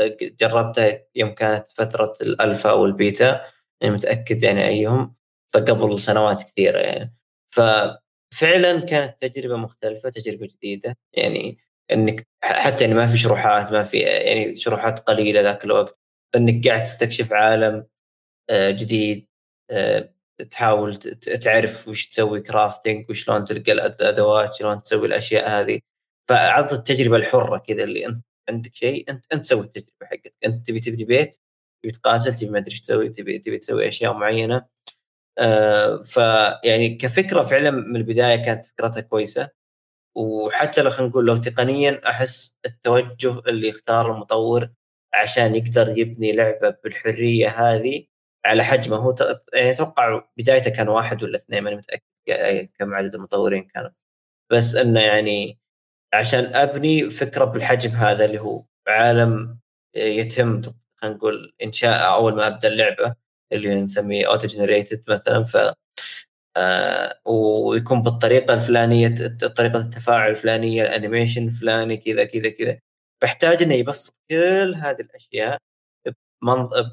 Speaker 3: جربتها يوم كانت فترة الألفا أو البيتا يعني متأكد يعني أيهم فقبل سنوات كثيرة يعني. ففعلا كانت تجربة مختلفة تجربة جديدة يعني إنك حتى يعني ما في شروحات ما في يعني شروحات قليلة ذاك الوقت. إنك قاعد تستكشف عالم آه، جديد آه، تحاول تعرف وش تسوي كرافتنج وشلون تلقى الأدوات شلون تسوي الأشياء هذه. فعطت التجربة الحرة كذا اللي أنت عندك شيء أنت أنت سوي التجربة حقتك أنت تبي تبني بيت تبي تقاتل تبي ما أدري إيش تسوي تبي تبي تسوي أشياء معينة. آه فيعني كفكرة فعلا من البداية كانت فكرتها كويسة. وحتى لو خلينا نقول لو تقنيا أحس التوجه اللي اختاره المطور عشان يقدر يبني لعبة بالحرية هذه على حجمه. هو يعني أتوقع بدايته كان واحد ولا اثنين ماني متأكد كم عدد المطورين كانوا. بس إنه يعني عشان أبني فكرة بالحجم هذا اللي هو عالم يتم خلينا نقول انشاء أول ما أبدأ اللعبة اللي نسميه auto generated مثلا. ف ويكون بالطريقة الفلانية طريقة التفاعل الفلانية ال animation الفلاني كذا كذا كذا. فاحتاج إنه يبسط كل هذه الأشياء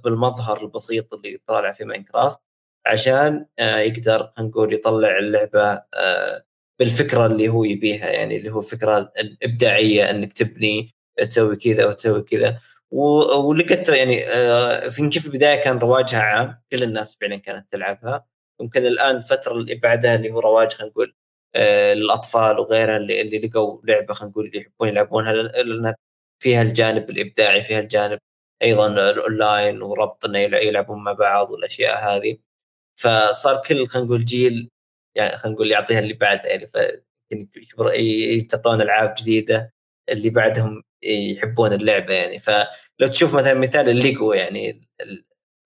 Speaker 3: بالمظهر البسيط اللي طالع في Minecraft عشان آه يقدر نقول يطلع اللعبة آه بالفكرة اللي هو يبيها. يعني اللي هو الفكرة الإبداعية إنك تبني تسوي كذا وتسوي كذا. ولقيت يعني آه في كيف البداية كان رواجها عام كل الناس فعلا كانت تلعبها. يمكن الآن الفترة اللي بعدها اللي هو رواج خلينا نقول آه للأطفال وغيرها اللي, اللي لقوا لعبة خلينا نقول اللي يحبون يلعبونها لأن فيها الجانب الإبداعي فيها الجانب أيضا الأونلاين وربط إنه يلعبون مع بعض والأشياء هذه. فصار كل خلينا نقول جيل يعني خلينا نقول يعطيها اللي بعد يعني يتقون ألعاب جديدة اللي بعدهم يحبون اللعبة يعني. فلو تشوف مثلا مثال الليجو يعني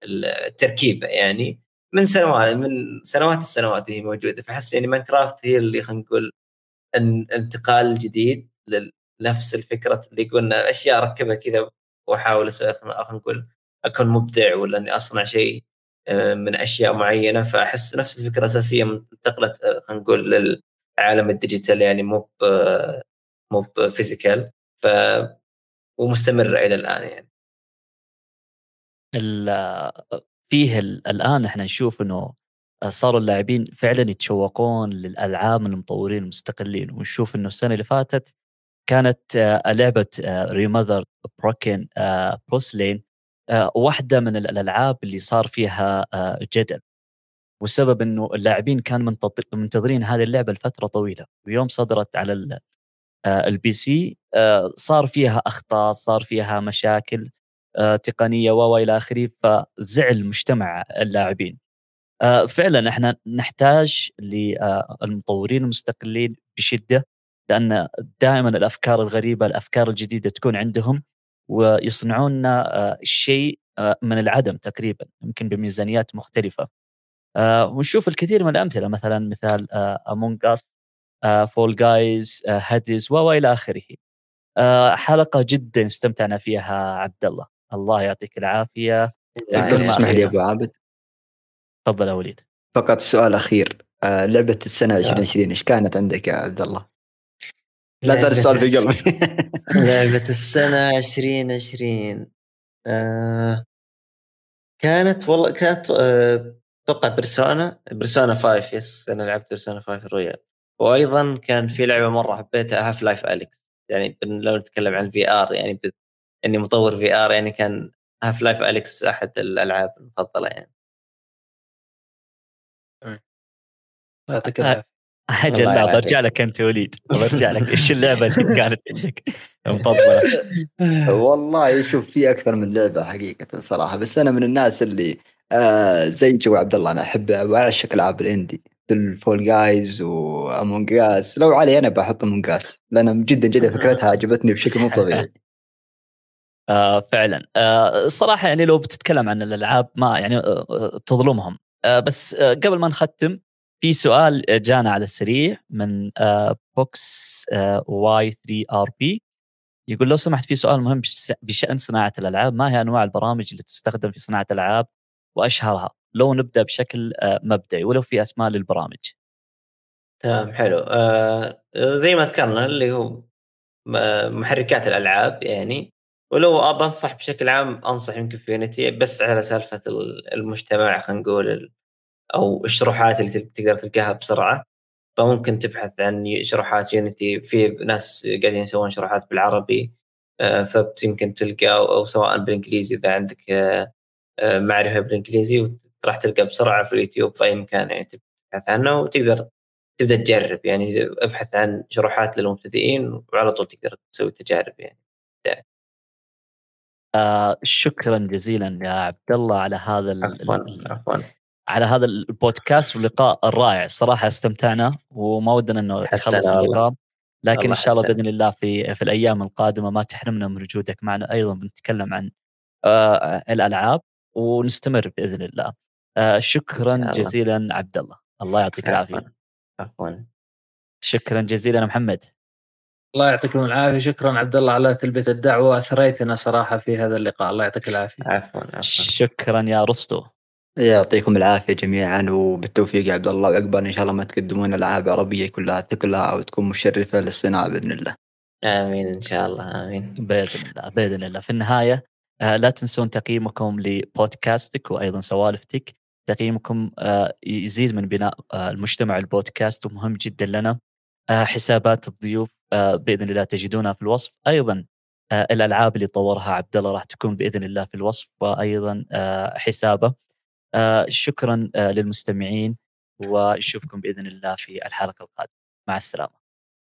Speaker 3: التركيبة يعني من سنوات من سنوات السنوات هي موجودة. فأحس يعني Minecraft هي اللي خلينا نقول انتقال جديد لنفس الفكرة اللي قلنا أشياء أركبها كذا وأحاول خلينا نقول أكون مبدع ولا إني أصنع شيء آه، من أشياء معينة. فأحس نفس الفكرة الأساسية انتقلت آه، خلينا نقول للعالم ال digital يعني مو مو physical ف ومستمرة إلى الآن يعني.
Speaker 2: فيه الآن إحنا نشوف إنه صاروا اللاعبين فعلا يتشوقون للألعاب من المطورين المستقلين ونشوف إنه السنة اللي فاتت كانت آه، لعبة Remothered Broken Porcelain واحدة من الألعاب اللي صار فيها آه، جدل والسبب إنه اللاعبين كانوا منتظرين هذه اللعبة لفترة طويلة ويوم صدرت على آه، ال PC صار فيها أخطاء صار فيها مشاكل تقنية و إلى آخره فزعل مجتمع اللاعبين. آه، فعلا إحنا نحتاج للمطورين المستقلين بشدة لأن دائما الأفكار الغريبة الأفكار الجديدة تكون عندهم ويصنعون لنا شيء آه، من العدم تقريبا يمكن بميزانيات مختلفة. آه، ونشوف الكثير من الأمثلة مثلا مثال Among Us Fall Guys Hades وإلى آخره. حلقة جدا استمتعنا فيها عبد الله الله يعطيك العافية.
Speaker 5: تسمح لي أبو عابد.
Speaker 2: تفضل يا وليد.
Speaker 5: فقط سؤال أخير. آه لعبة السنة 2020 إيش كانت عندك يا عبد الله؟ لا زال السؤال في قلبي.
Speaker 3: لعبة السنة 2020 آه كانت والله كانت آه، أتوقع آه Persona Persona 5 yes أنا لعبت Persona 5 Royal وأيضا كان في لعبة مرة حبيتها Half-Life Alyx يعني لو نتكلم عن ال VR يعني إني مطور VR يعني كان Half-Life Alyx أحد الألعاب المفضلة يعني.
Speaker 4: يعطيك العافية.
Speaker 2: أجل لا برجع لك أنت وليد. برجع لك. إيش اللعبة اللي كانت عندك مفضلة؟
Speaker 5: والله شوف في أكثر من لعبة حقيقة صراحة بس أنا من الناس اللي آه زي جو عبد الله أنا أحب واعشق ألعاب ال indie. ال Fall Guys و Among Us لو علي أنا بحط Among Us لأن جدا جدا فكرتها عجبتني بشكل مو طبيعي.
Speaker 2: آه فعلا. آه الصراحة يعني لو بتتكلم عن الألعاب ما يعني آه تظلمهم. آه بس آه قبل ما نختم في سؤال جانا على السريع من Box Y 3 RB. يقول لو سمحت في سؤال مهم بشأن صناعة الألعاب. ما هي أنواع البرامج اللي تستخدم في صناعة الألعاب وأشهرها؟ لو نبدأ بشكل آه، مبدئي ولو في أسماء للبرامج.
Speaker 3: تمام حلو. آه زي ما ذكرنا اللي هو محركات الألعاب يعني. ولو بنصح بشكل عام أنصح يمكن في Unity بس على سالفة المجتمع خلينا نقول أو الشروحات اللي تقدر تلقاها بسرعة. فممكن تبحث عن شروحات يونيتي في ناس قاعدين يسوون شروحات بالعربي آه، فيمكن تلقى أو سواء بالإنجليزي إذا عندك آه، آه، معرفة بالإنجليزي راح تلقى بسرعة في اليوتيوب في أي مكان يعني تبحث عنه وتقدر تبدأ تجرب. يعني أبحث عن شروحات للمبتدئين وعلى طول تقدر تسوي تجارب يعني.
Speaker 2: آه شكرا جزيلا يا عبد الله على هذا
Speaker 3: عفوا عفوا.
Speaker 2: على هذا البودكاست واللقاء الرائع. الصراحه استمتعنا وما ودنا إنه يخلص اللقاء لكن إن شاء الله بإذن الله في في الأيام القادمة ما تحرمنا من وجودك معنا أيضا بنتكلم عن آه الألعاب ونستمر بإذن الله. آه شكرا جزيلا عبد الله. الله يعطيك العافية.
Speaker 3: عفوا.
Speaker 2: شكرا جزيلا محمد.
Speaker 4: الله يعطيكم العافية. شكرا عبد الله على تلبية الدعوة. أثريتنا صراحة في هذا اللقاء. الله يعطيك العافية.
Speaker 3: عفوا عفوا.
Speaker 2: شكرا يا رستو.
Speaker 5: يعطيكم العافية جميعا وبالتوفيق يا عبد الله وعقبال إن شاء الله ما تقدمون ألعاب عربية كلها ثقلها وتكون مشرفة للصناعة بإذن الله.
Speaker 3: آمين إن شاء الله. آمين.
Speaker 2: بإذن الله بإذن الله. في النهاية آه، لا تنسون تقييمكم لبودكاستك وأيضا سوالفتك. تقييمكم آه، يزيد من بناء آه، المجتمع البودكاست ومهم جدا لنا. حسابات الضيوف بإذن الله تجدونها في الوصف. أيضا الألعاب اللي طورها عبد الله راح تكون بإذن الله في الوصف. وأيضا حسابه. آه شكرا آه للمستمعين. ونشوفكم بإذن الله في الحلقة القادمة. مع السلامة.